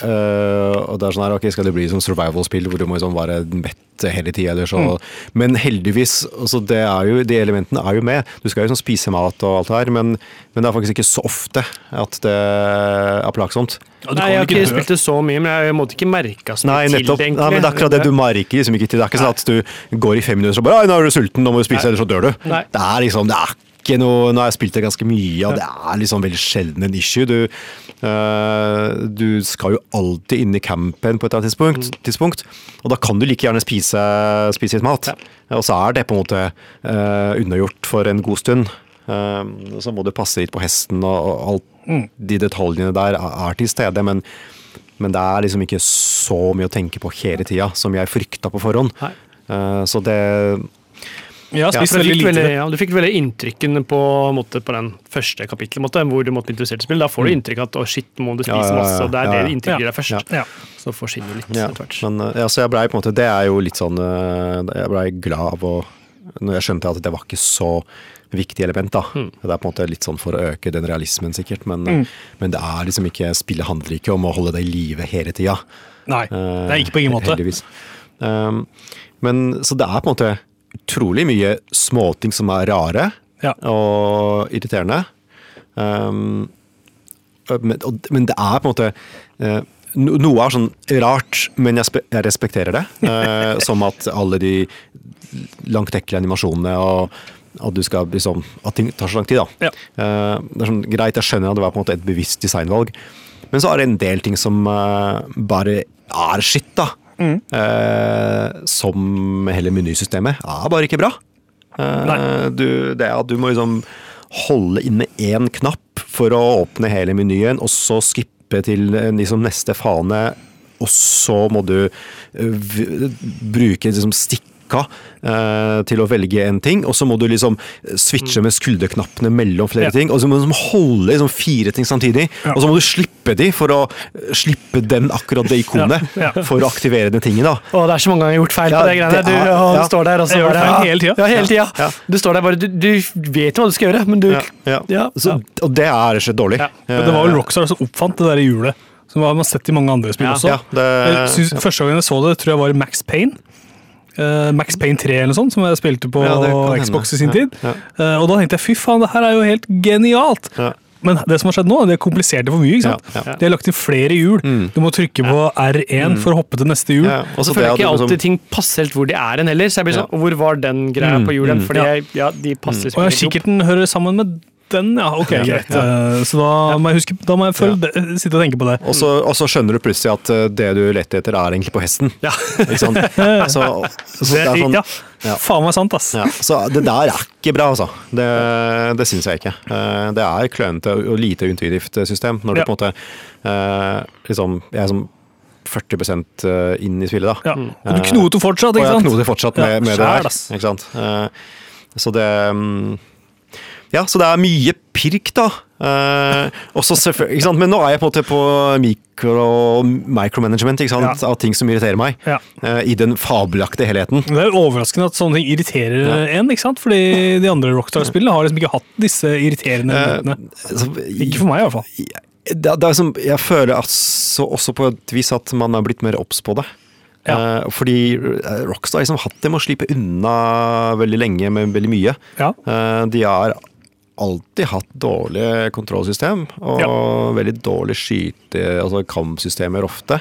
Eh, og det er sånn her, ok, Skal det bli sånn survival-spill hvor du må liksom være mett hele tida? Mm. Men heldigvis, altså det er jo, de elementene er jo med. Du skal jo sånn spise mat og alt det her, men, men det er faktisk ikke så ofte at det er plagsomt. Ja, Nei, jeg har ikke spilt det så mye, men jeg måtte ikke merka så mye Nei, til det, egentlig. Nei, men det er akkurat det du merker liksom ikke til. Det er ikke sånn at du går i fem minutter og bare 'Nå er du sulten, nå må du spise, ellers så dør du'. Nei. Det er liksom, det er ikke noe Nå har jeg spilt det ganske mye, og det er liksom veldig sjelden en issue. Du, øh, du skal jo alltid inn i campen på et eller annet tidspunkt, tidspunkt og da kan du like gjerne spise, spise litt mat. Og så er det på en måte øh, unnagjort for en god stund. Uh, så må du passe litt på hesten, og, og alt de detaljene der er, er til stede. men men det er liksom ikke så mye å tenke på hele tida som jeg frykta på forhånd. Eh, så det Ja, du veldig ja, du fikk veldig inntrykken på, måte, på den første kapitlet, måte, hvor du måtte bli interessert i spill. Da får du inntrykk av at å shit, må du spise Ja, ja, ja, masse, og det er ja, ja. det inntrykket gir deg først. Ja. Ja. Så forsvinner du litt ja, etter hvert. men eh, ja, så jeg blei på en måte Det er jo litt sånn eh, Jeg blei glad av å Når jeg skjønte at det var ikke så viktig element, da. Mm. Det er på en måte litt sånn for å øke den realismen, sikkert. Men, mm. men det er liksom ikke Spillet handler ikke om å holde deg i live hele tida. Nei, det er ikke på ingen måte. Heldigvis. Um, men så det er på en måte utrolig mye småting som er rare Ja. og irriterende. Um, men, og, men det er på en måte uh, Noe er sånn rart, men jeg, jeg respekterer det. (laughs) Eh, som at alle de langtekkelige animasjonene og at du skal liksom, at ting tar så lang tid. da. Ja. Eh, det er sånn Greit, jeg skjønner at det var på en måte et bevisst designvalg, men så er det en del ting som bare er skitt, da. Eh, som hele menysystemet. Er bare ikke bra. Eh, du, det at du må liksom holde inne én knapp for å åpne hele menyen, og så skippe til eh, liksom neste fane, og så må du eh, bruke liksom stikka eh, til å velge en ting, og så må du liksom switche med skulderknappene mellom flere Ja. ting, og så må du liksom holde liksom fire ting samtidig, og så må du slippe de for å eh, slippe den akkurat det ikonet, Ja, ja. for å aktivere den tingen da. Å, det er så mange ganger gjort feil Ja, på det greiene. Du, og ja. du står der og så gjør bare ja. hele tida. Ja, hele tida. Ja. Du står der bare, du, du vet jo hva du skal gjøre, men du Ja, ja. Ja, Så, og det er rett og slett dårlig. Ja. Det var vel Rockstar som oppfant det der hjulet. Som man har sett i mange andre spill Ja. også. Ja, det- jeg synes, Første gangen jeg så det, tror jeg var i Max Payne. Eh, Max Payne 3 eller noe sånt, som jeg spilte på Ja, Xbox hende. I sin Ja, tid. ja. Uh, og da tenkte jeg fy faen, det her er jo helt genialt! Ja. Men det som har skjedd nå, det er komplisert for mye. ikke sant? Ja, ja. De har lagt inn flere hjul. Du må trykke på R1 for å hoppe til neste hjul. Ja, Og så føler jeg ikke alltid som... ting passer helt hvor de er hen heller. Så jeg blir sånn, Hvor var den greia på hjulen? Fordi jeg, ja, de passer Og ja, kikkerten hører sammen med den, ja. Ok, greit. Eh, Så da må jeg huske, da må jeg følge, ja. sitte og tenke på det. Og så, og så skjønner du plutselig at eh, det du leter etter, er egentlig på hesten. Ja. Ikke sant? (laughs) Så, så det er sånn, ja, ja. faen meg sant, ass. ja, så det der er ikke bra, altså. Det, det syns jeg ikke. Eh, Det er klønete og lite intuitivt system. Når du Ja. på en måte liksom, Jeg som 40% inn i spillet, da. Ja. Og du knoter fortsatt, Og jeg knoter fortsatt med, Ja, Skjær, det der. Ikke sant? Så det mm, Ja, så det er mye pirk, da. Eh? Men nå er jeg på en måte på mikro, micromanagement ikke sant? Ja. av ting som irriterer meg. Ja. eh, I den fabelaktige helheten. Det er overraskende at sånne ting irriterer en, ikke sant? Fordi de andre Rockstar-spillene har liksom ikke hatt disse irriterende Eh, elementene. så- Ikke for meg, i hvert fall. det, det er som, jeg føler altså, også på et vis at man er blitt mer obs på det. Ja. Eh, fordi eh, Rockstar har liksom hatt det med å slippe unna veldig lenge med veldig mye. Ja. Eh, de har alltid hatt dårlig kontrollsystem og Ja. veldig dårlig skyte, altså kampsystemer ofte.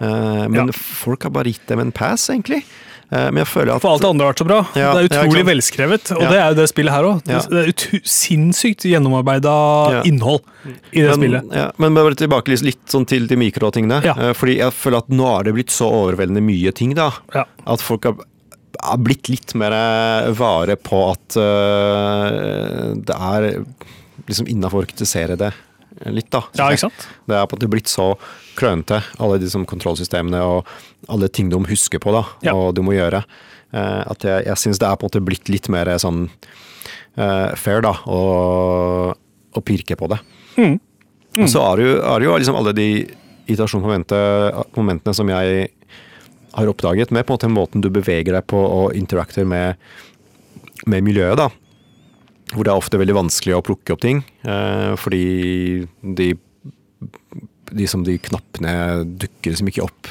Eh, men Ja. folk har bare gitt dem en pass, egentlig. Eh, men jeg føler at For alt det andre har vært så bra. Ja, det er utrolig ja, velskrevet, og Ja. det er jo det spillet her òg. Det er sinnssykt gjennomarbeida innhold i det men, spillet. Ja, men bare tilbake litt, sånn til de mikrotingene. Eh, fordi jeg føler at nå er det blitt så overveldende mye ting, da. At folk har, har blitt litt mer vare på at eh, det er liksom innafor å kritisere det litt, da. Ja, ikke sant? Det er på en måte blitt så klønete, alle de som kontrollsystemene og alle ting de husker på da, Ja. og du må gjøre. eh, at jeg, jeg syns det er på en måte blitt litt mer sånn eh, fair, da, å, å pirke på det. Mm. Og så er det jo, er det jo liksom alle de irritasjonsmomentene som jeg har oppdaget, med på en måte måten du beveger deg på og interacter med, med miljøet, da. Hvor det er ofte veldig vanskelig å plukke opp ting, eh, fordi de de, som de knappene dukker liksom ikke opp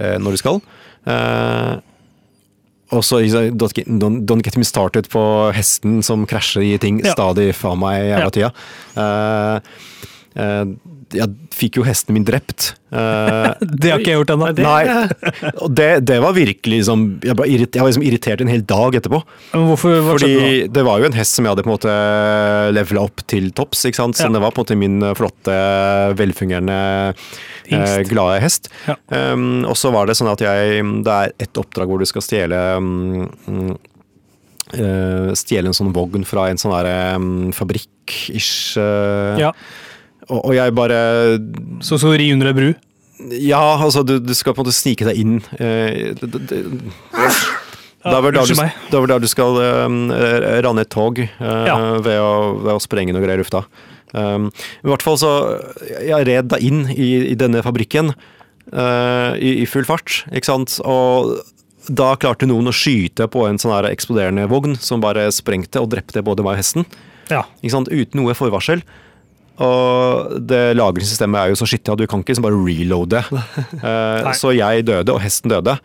eh, når de skal. Eh, og så don't, don't get me started på hesten som krasjer i ting Ja. stadig faen meg jævla tida. Eh, eh, jeg fikk jo hesten min drept. Uh, (laughs) Det har ikke jeg gjort ennå. Nei, (laughs) og det, det var virkelig liksom Jeg, ble irritert, jeg var liksom irritert en hel dag etterpå. Men hvorfor hva skjedde da? Fordi det var jo en hest som jeg hadde på en måte levela opp til topps. ikke sant? Så Ja. det var på en måte min flotte, velfungerende, uh, glade hest. Ja. Um, og så var det sånn at jeg Det er et oppdrag hvor du skal stjele um, mm, eh, Stjele en sånn vogn fra en sånn derre um, fabrikk-ish. Uh, Ja. Og, og jeg bare Så så ri under ei bru? Ja, altså, du, du skal på en måte snike deg inn. eh, det, det, det, det er vel da du, det er vel da du skal um, ranne et tog eh, Ja. ved, å, ved å sprenge noe greier i lufta. Um, I hvert fall så Jeg red deg inn i, i denne fabrikken uh, i, i full fart, ikke sant. Og da klarte noen å skyte på en sånn her eksploderende vogn som bare sprengte og drepte både meg og hesten. Ja. Ikke sant? Uten noe forvarsel. Og det lagringssystemet er jo så skittig at du kan ikke liksom bare reloade. (laughs) Eh, så jeg døde, og hesten døde.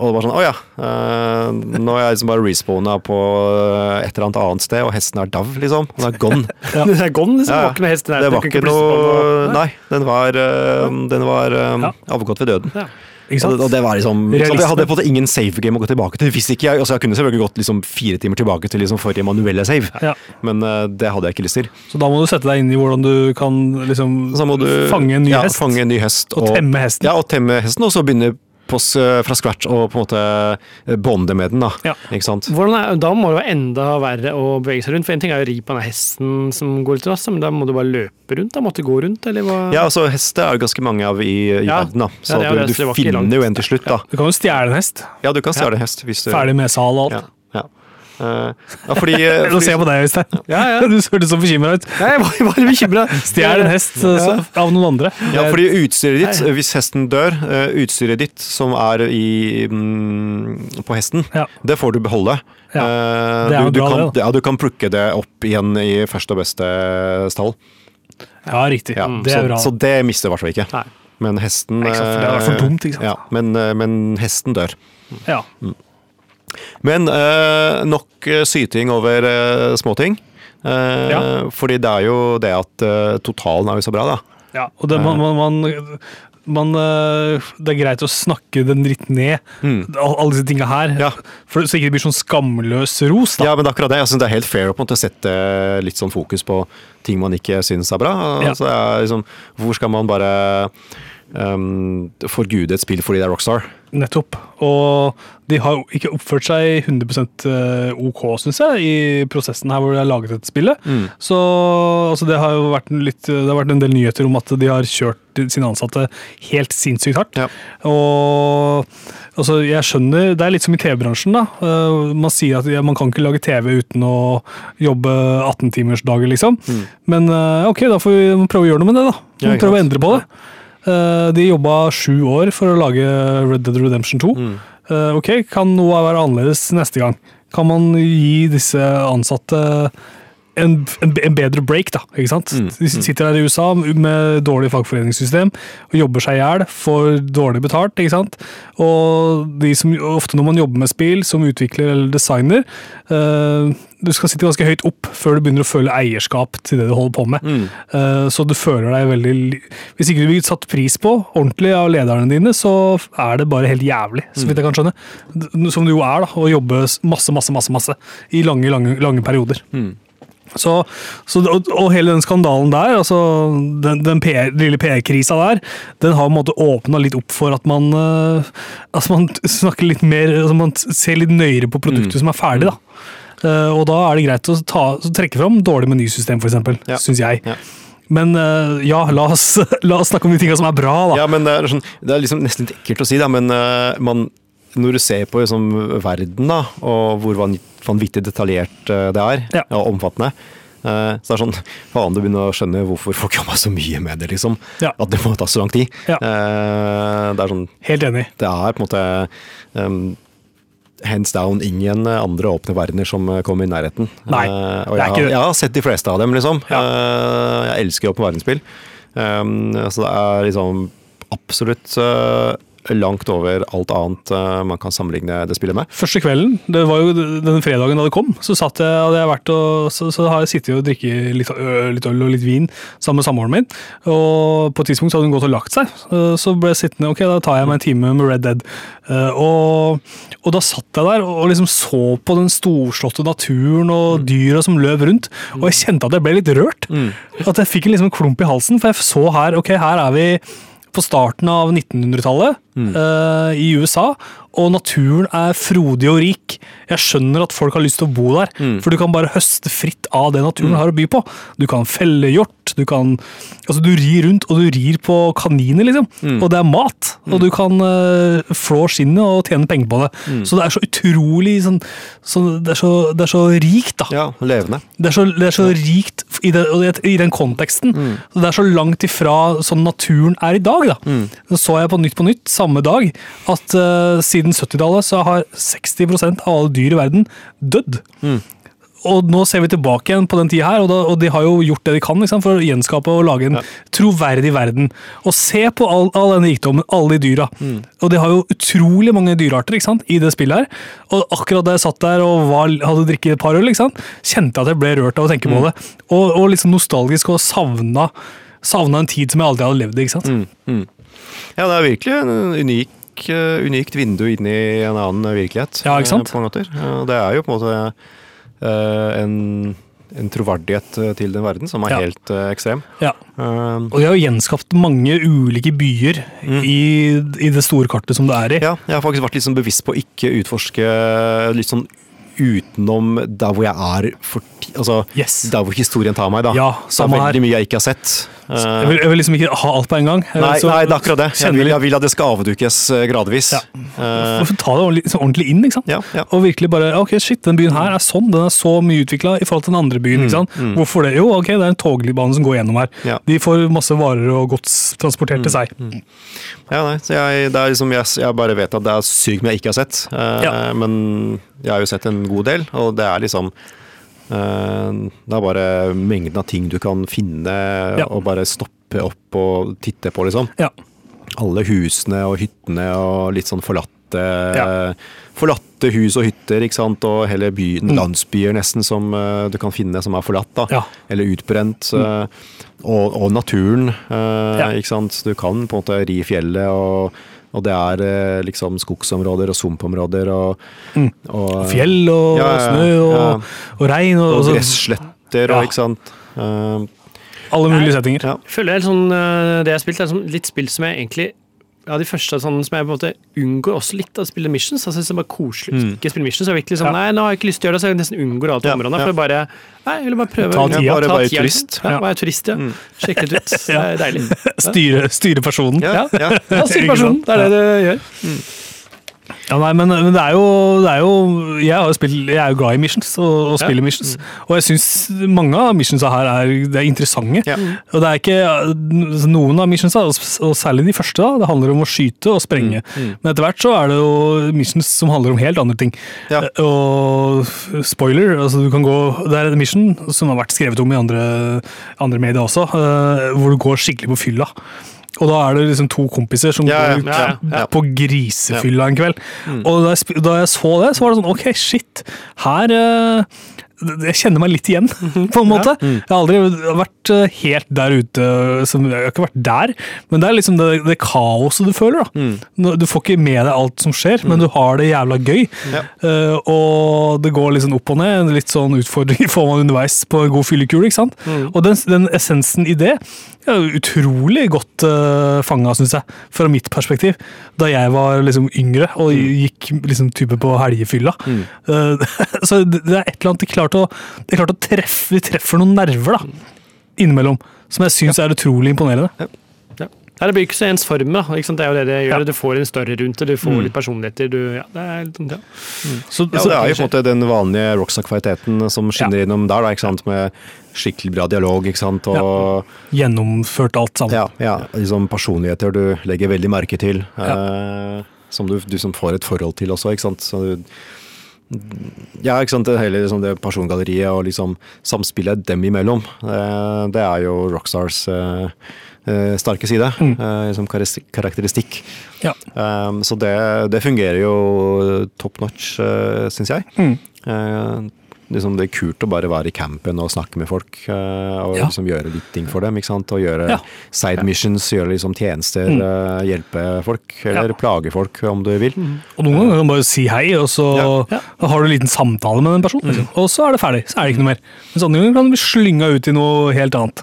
Og det var sånn Å ja. eh, nå er jeg liksom bare respawna på eh, et eller annet annet sted, og hesten er dau, liksom. Den er gone. (laughs) Den er gone, liksom. Ja, var ikke noe hest i Det var ikke noe. Nei, den var, eh, den var eh, Ja. avgått ved døden. Ja. Og det, og var liksom så Jeg hadde på en måte ingen save game å gå tilbake til. Hvis ikke jeg, altså jeg kunne selvfølgelig gått liksom fire timer tilbake til liksom forrige manuelle save, Ja. men uh, det hadde jeg ikke lyst til. Så da må du sette deg inn i hvordan du kan liksom du fange en ny ja, hest fange en ny hest og temme hesten. Ja, og temme hesten, og så begynne på, oss fra scratch og på en måte eh, bonde med den. da. Ja. Ikke sant? Er, da må det være enda verre å bevege seg rundt. For En ting er å ri på den hesten som går litt raskt, men da må du bare løpe rundt? Da måtte du gå rundt, eller hva? Ja, altså Hester er det ganske mange av i, i Ja. verden, da. Så Ja, det du, du finner jo en til slutt, da. Du kan jo stjele en hest. Ja, du kan stjele en hest hvis du Ferdig med sal og alt. Ja, ja. Eh, fordi, eh, Nå (laughs) ser jeg på deg, Øystein. Ja, ja. (laughs) Du hørtes så bekymra ut. Nei, jeg var bare bekymra. Stjel en hest så, av noen andre. Ja, fordi utstyret ditt, Nei. hvis hesten dør, eh, utstyret ditt som er i, mm, på hesten, Ja. det får du beholde. Ja, Eh, det er jo du, du, bra, kan, det, ja, du kan plukke det opp igjen i første og beste stall. Ja, riktig. Ja, det er så, bra. så det mister du i hvert fall ikke. Nei. Men hesten Ikke sant, for det er for eh, dumt, ikke sant? Ja, men, eh, men hesten dør. Ja. Men eh, nok eh, syting over eh, småting. Eh, Ja. Fordi det er jo det at eh, totalen er jo så bra, da. Ja, og det, man, man, man, øh, det er greit å snakke den litt ned, mm. alle disse tinga her. Ja. For, så ikke det blir sånn skamløs ros. da. Ja, men akkurat det. Jeg synes det er helt fair å på en måte sette litt sånn fokus på ting man ikke syns er bra. Ja. Altså, er liksom, hvorfor skal man bare um, forgude et spill fordi det er Rockstar? Nettopp. Og de har ikke oppført seg 100% OK, syns jeg, i prosessen her hvor de har laget dette spillet. Mm. Så altså, det har jo vært en, litt, det har vært en del nyheter om at de har kjørt sine ansatte helt sinnssykt hardt. Ja. Og altså, jeg skjønner Det er litt som i TV-bransjen, da. Eh, man sier at ja, man kan ikke lage TV uten å jobbe 18-timersdager, liksom. Men eh, ok, da får vi prøve å gjøre noe med det, da. Mm. Ja, prøve å endre på det. Eh, De jobba sju år for å lage Red Dead Redemption 2. Mm. Eh, Ok, Kan noe være annerledes neste gang? Kan man gi disse ansatte en, en, en bedre break, da? ikke sant? Mm, De sitter der i USA med dårlig fagforeningssystem og jobber seg i hjel, får dårlig betalt. ikke sant? Og de som, ofte når man jobber med spill, som utvikler eller designer uh, Du skal sitte ganske høyt opp før du begynner å føle eierskap til det du holder på med. Mm. Uh, Så du føler deg veldig Hvis ikke du blir satt pris på ordentlig av lederne dine, så er det bare helt jævlig, så vidt jeg kan skjønne. Som det jo er, da, å jobbe masse, masse, masse, masse i lange, lange, lange perioder. Så, så, og, og hele den skandalen der, altså den, den PR, lille PR-krisa der, den har på en måte åpna litt opp for at man uh, altså man snakker litt mer altså Man ser litt nøyere på produktet som er ferdig. da. Uh, og da er det greit å ta, trekke fram dårlig menysystem, f.eks., Ja. syns jeg. Ja. Men uh, ja, la oss, (laughs) la oss snakke om de tinga som er bra, da. Ja, men det er, sånn, det er liksom nesten litt ekkelt å si, da, men man, når du ser på liksom, verden, da, og hvor vanvittig detaljert eh, det er, Ja. og omfattende, så så er det sånn (laughs) Faen, du begynner å skjønne hvorfor folk jobber så mye med det, liksom. Ja. At det må ta så lang tid. Ja. Eh, det er sånn Helt enig. Det er på en måte um, hands down ingen andre åpne verdener som eh, kommer i nærheten. Nei, uh, og det er jeg, ikke det. jeg har sett de fleste av dem, liksom. Ja. Uh, jeg elsker åpne verdensspill. Um, så det er liksom absolutt eh, langt over alt annet eh, man kan sammenligne det spillet med. Første kvelden, det var jo den fredagen da det kom, så, satt jeg, hadde jeg vært og, så, så har jeg sittet og drikket litt, litt øl og litt vin sammen med samboeren min. Og på et tidspunkt så hadde hun gått og lagt seg. Så ble jeg sittende, ok, da tar jeg meg en time med Red Dead. Eh, Og, og da satt jeg der og liksom så på den storslåtte naturen og dyra som løp rundt, og jeg kjente at jeg ble litt rørt. At jeg fikk en liksom klump i halsen, for jeg så her, ok, her er vi på starten av 1900-tallet eh, i USA, og naturen er frodig og rik. Jeg skjønner at folk har lyst til å bo der, for du kan bare høste fritt av det naturen har å by på. Du kan felle hjort, du kan Altså, du rir rundt, og du rir på kaniner, liksom. Og det er mat, og du kan uh, flå skinnet og tjene penger på det. Så det er så utrolig sånn, så det, er så, det er så rikt, da. Ja, levende. Det er så, det er så rikt i, det, i den konteksten. Så Det er så langt ifra sånn naturen er i dag. da. Så jeg på Nytt på Nytt samme dag at eh, siden 70-tallet så har 60 av alle dyr i verden dødd. og nå ser vi tilbake igjen på den tida her, og, da, og de har jo gjort det de kan sant, for å gjenskape og lage en troverdig verden. Og se på all, all denne rikdommen, alle de dyra. Og de har jo utrolig mange dyrearter ikke sant, i det spillet her. Og akkurat da jeg satt der og var, hadde drikket et par øl, ikke sant, kjente jeg at jeg ble rørt av å tenke på det. Og, og liksom nostalgisk og savna, savna en tid som jeg aldri hadde levd i. ikke sant? Ja, det er virkelig en unik, eh, unikt vindu inn i en annen virkelighet. Ja, ikke sant? eh, På mange måter. Det er jo på en måte eh, en, en troverdighet til den verden som er Ja. helt ekstrem. Ja. Eh, Og de har jo gjenskapt mange ulike byer i, i det store kartet som det er i. ja, jeg har faktisk vært litt sånn bevisst på å ikke utforske litt sånn utenom der hvor jeg er for Altså Yes. der hvor historien tar meg, da. Ja, det er veldig her. mye jeg ikke har sett. Eh, Jeg vil, jeg vil liksom ikke ha alt på en gang. Nei, Så nei, det er akkurat det. Jeg vil, jeg vil at det skal avdukes eh, gradvis. Ja. Uh, ta det ordentlig, så ordentlig inn, ikke sant? Ja, ja. Og virkelig bare Ok, shit, den byen her er sånn. Den er så mye utvikla i forhold til den andre byen. ikke sant? Hvorfor det? Jo, ok, det er en togbane som går gjennom her. Mm, Ja. Mm, De får masse varer og gods transportert til seg. Ja, nei, så jeg, det er liksom, jeg, bare vet at det er sykt mye jeg ikke har sett. uh. Men jeg har jo sett en god del, og det er liksom eh, Det er bare mengden av ting du kan finne Ja. og bare stoppe opp og titte på, liksom. Ja. Alle husene og hyttene og litt sånn forlatte Ja. Forlatte hus og hytter, ikke sant? og hele byen, landsbyer nesten som eh, du kan finne som er forlatt. da. Eller utbrent. Mm. og, og naturen, eh, ikke sant. Du kan på en måte ri fjellet, og, og det er eh, liksom skogsområder og sumpområder og, og Fjell og Ja, ja, snø og, ja. og regn og, og og gressletter Ja. og ikke sant. Uh, alle mulige settinger. ja. Jeg føler det er sånn, det jeg har spilt, er sånn litt spill som jeg egentlig ja, de første sånn, som jeg på en måte unngår også litt av å spille missions. Altså, jeg synes det er bare koselig mm. ikke spille missions. Jeg er virkelig sånn, Ja. nei, nå har jeg ikke lyst til å gjøre det, så jeg nesten unngår alt Ja, områdene. For jeg bare, nei, jeg vil bare prøve. Ta tida. Ja, bare være turist. liksom. Ja, Ja. turist, ja. Sjekke litt ut. (laughs) Det er deilig. (laughs) Styre, styre personen. Ja, ja. Ja, (laughs) situasjonen. Det er det du gjør. Ja, nei, men, men det, er jo, det er jo Jeg, har jo spilt, jeg er jo glad i missions og, og spiller missions. Og jeg syns mange av missionsa her er, det er interessante. Ja. Og det er ikke Noen av missionsa, og særlig de første, da, det handler om å skyte og sprenge. Men etter hvert så er det jo missions som handler om helt andre ting. Ja. Og spoiler, altså du kan gå Det er en mission som har vært skrevet om i andre, andre medier også, eh, hvor du går skikkelig på fylla. Og da er det liksom to kompiser som Ja, går ut ja, ja. på grisefylla en kveld. Og da jeg, da jeg så det, så var det sånn Ok, shit. Her uh, Jeg kjenner meg litt igjen, (laughs) på en måte. Jeg har aldri vært eh, helt der ute som, Jeg har ikke vært der, men det er liksom det, det kaoset du føler. da. Mm. Du får ikke med deg alt som skjer, men du har det jævla gøy. Eh, og det går liksom opp og ned. Litt sånn utfordringer (laughs) får man underveis på en god fyllekule. ikke sant? Og den, den essensen i det jo utrolig godt uh, fanga, syns jeg, fra mitt perspektiv. Da jeg var liksom yngre og gikk liksom type på helgefylla. Eh, (laughs) så det, er et eller annet de klarte å, de klarte å treffe De treffer noen nerver da, innimellom, som jeg syns er utrolig imponerende. Nei, det blir ikke så ens form, da. Ikke sant? Det er jo det det gjør. Ja. Du får en større rundt det, du får litt personligheter. Du, ja, det er litt sånn, ja. Så, Ja, så, det er jo på en måte den vanlige rockstar-kvaliteten som skinner innom der, da, ikke sant? med skikkelig bra dialog. ikke sant? Og gjennomført alt sammen. ja, ja, liksom personligheter du legger veldig merke til. Eh, som du, du som får et forhold til også, ikke sant. Så du, ja, ikke sant. Det hele liksom, det persongalleriet og liksom samspillet dem imellom, eh, det er jo Rockstars eh, eh, sterke side, eh, som karakteristikk. Ja. Um, så det, det fungerer jo top notch, eh, syns jeg. Mm. Liksom det er kult å bare være i campen og snakke med folk. eh, og Ja. liksom gjøre litt ting for dem. ikke sant? Og gjøre Ja. side missions, gjøre liksom tjenester, Mm. eh, hjelpe folk. Eller plage folk, om du vil. Og noen ganger kan du bare si hei, og så har du en liten samtale med den personen. Mm. Og så er det ferdig. Så er det ikke noe mer. Men sånne ganger kan du bli slynga ut i noe helt annet.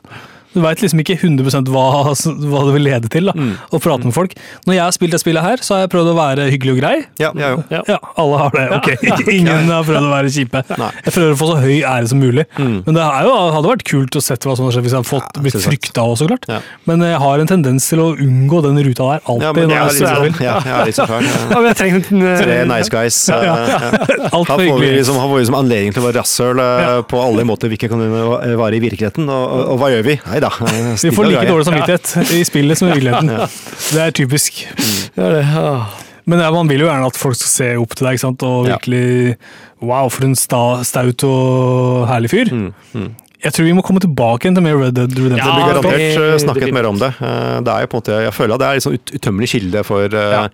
Du veit liksom ikke 100 hva, hva det vil lede til da, å prate med folk. Når jeg har spilt det spillet her, så har jeg prøvd å være hyggelig og grei. Ja, ja. Ja. Ja, alle har det. ok. (laughs) Ingen har prøvd å være kjipe. Nei. Jeg prøver å få så høy ære som mulig. Men det er jo, hadde vært kult å sett hva som hadde skjedd hvis jeg hadde fått, Ja, blitt frykta òg, så klart. Ja. Men jeg har en tendens til å unngå den ruta der alltid. Ja, men når jeg jeg sånn, ja, jeg er litt så fæl. Ja, (laughs) Ja. men jeg trenger en eh, Tre nice guys. eh, ja. (laughs) Alt for hyggelig. liksom, får vi liksom anledning til å være rasshøl eh, Ja. på alle måter vi ikke kan være i virkeligheten. Og, og, og hva gjør vi? Nei da. eh, Vi får like dårlig samvittighet i spillet som i virkeligheten. Det er typisk. Ja, det, ja. Men ja, man vil jo gjerne at folk skal se opp til deg, ikke sant? og virkelig Wow, for en sta, staut og herlig fyr. Jeg tror vi må komme tilbake til mer Red Dead Redemption. Det blir garantert det- eh, det snakket blir- mer om det. Eh, Det er jo på en måte, Jeg føler at det er en sånn ut- utømmelig kilde for ja.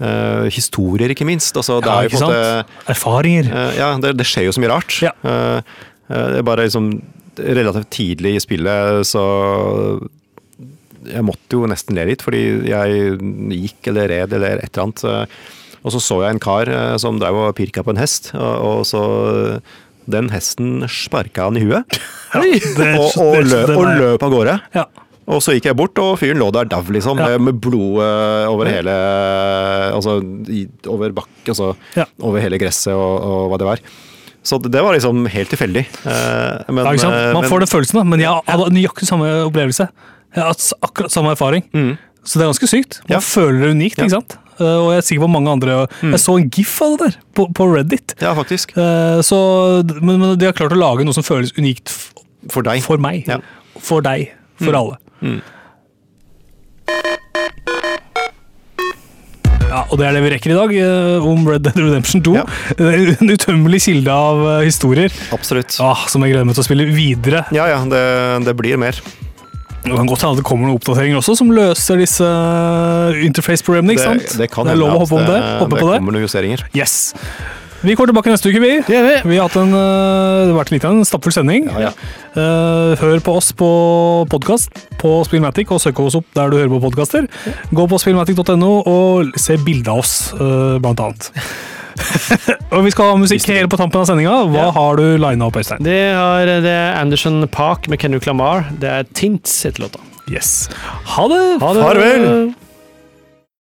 uh, historier, ikke minst. Altså, Ja, ikke en måte? Erfaringer. Uh, Ja, det, det skjer jo så mye rart. Ja. Uh, eh, Det er bare liksom relativt tidlig i spillet, så Jeg måtte jo nesten le litt, fordi jeg gikk eller red eller et eller annet. eh, Og så så jeg en kar eh, som drev og pirka på en hest, og, og så Den hesten sparka han i huet, (laughs) Det- og, og, løp, og løp av gårde. Ja. Og så gikk jeg bort, og fyren lå der dau, liksom. Ja. Med blod eh, over hele Altså over bakken, altså Ja. over hele gresset og, og hva det var. Så det var liksom helt tilfeldig. Eh, men, Ja, sant? eh, Man får den følelsen, da, men jeg hadde nøyaktig samme opplevelse. Jeg har hatt akkurat samme erfaring. Så det er ganske sykt. Man Mm. Ja. føler det unikt. Mm. ikke sant? Eh, Og jeg er sikker på mange andre Jeg så en gif av det der på, på Reddit. Ja, faktisk. Så, men, men de har klart å lage noe som føles unikt For deg. for meg. Ja. For deg. For alle. Ja, og det er det vi rekker i dag eh, om Red Dead Redemption 2. Ja. (laughs) En utømmelig kilde av eh, historier Absolutt. ah, som jeg gleder meg til å spille videre. Ja ja, det, det blir mer. Det kan godt hende det kommer noen oppdateringer også som løser disse eh, interface-problemene. ikke sant? Det, det kan det er lov å hende hoppe om at det. Hoppe det på det. kommer noen justeringer. Yes. Vi kommer tilbake neste uke, vi. Det vi. Vi har hatt en, eh, det har vært litt av en stappfull sending. Ja, ja. Eh, hør på oss på podkast på Spillmatic, og søk oss opp der du hører på podkaster. Gå på spillmatic.no og se bilde av oss, eh, blant annet. (laughs) og vi skal ha musikk helt på tampen av sendinga. Hva Ja. har du lina opp, Øystein? Det, har, det er Anderson Park med Kendrick Lamar. Det er Tints heter låta. Yes. Ha det! Farvel!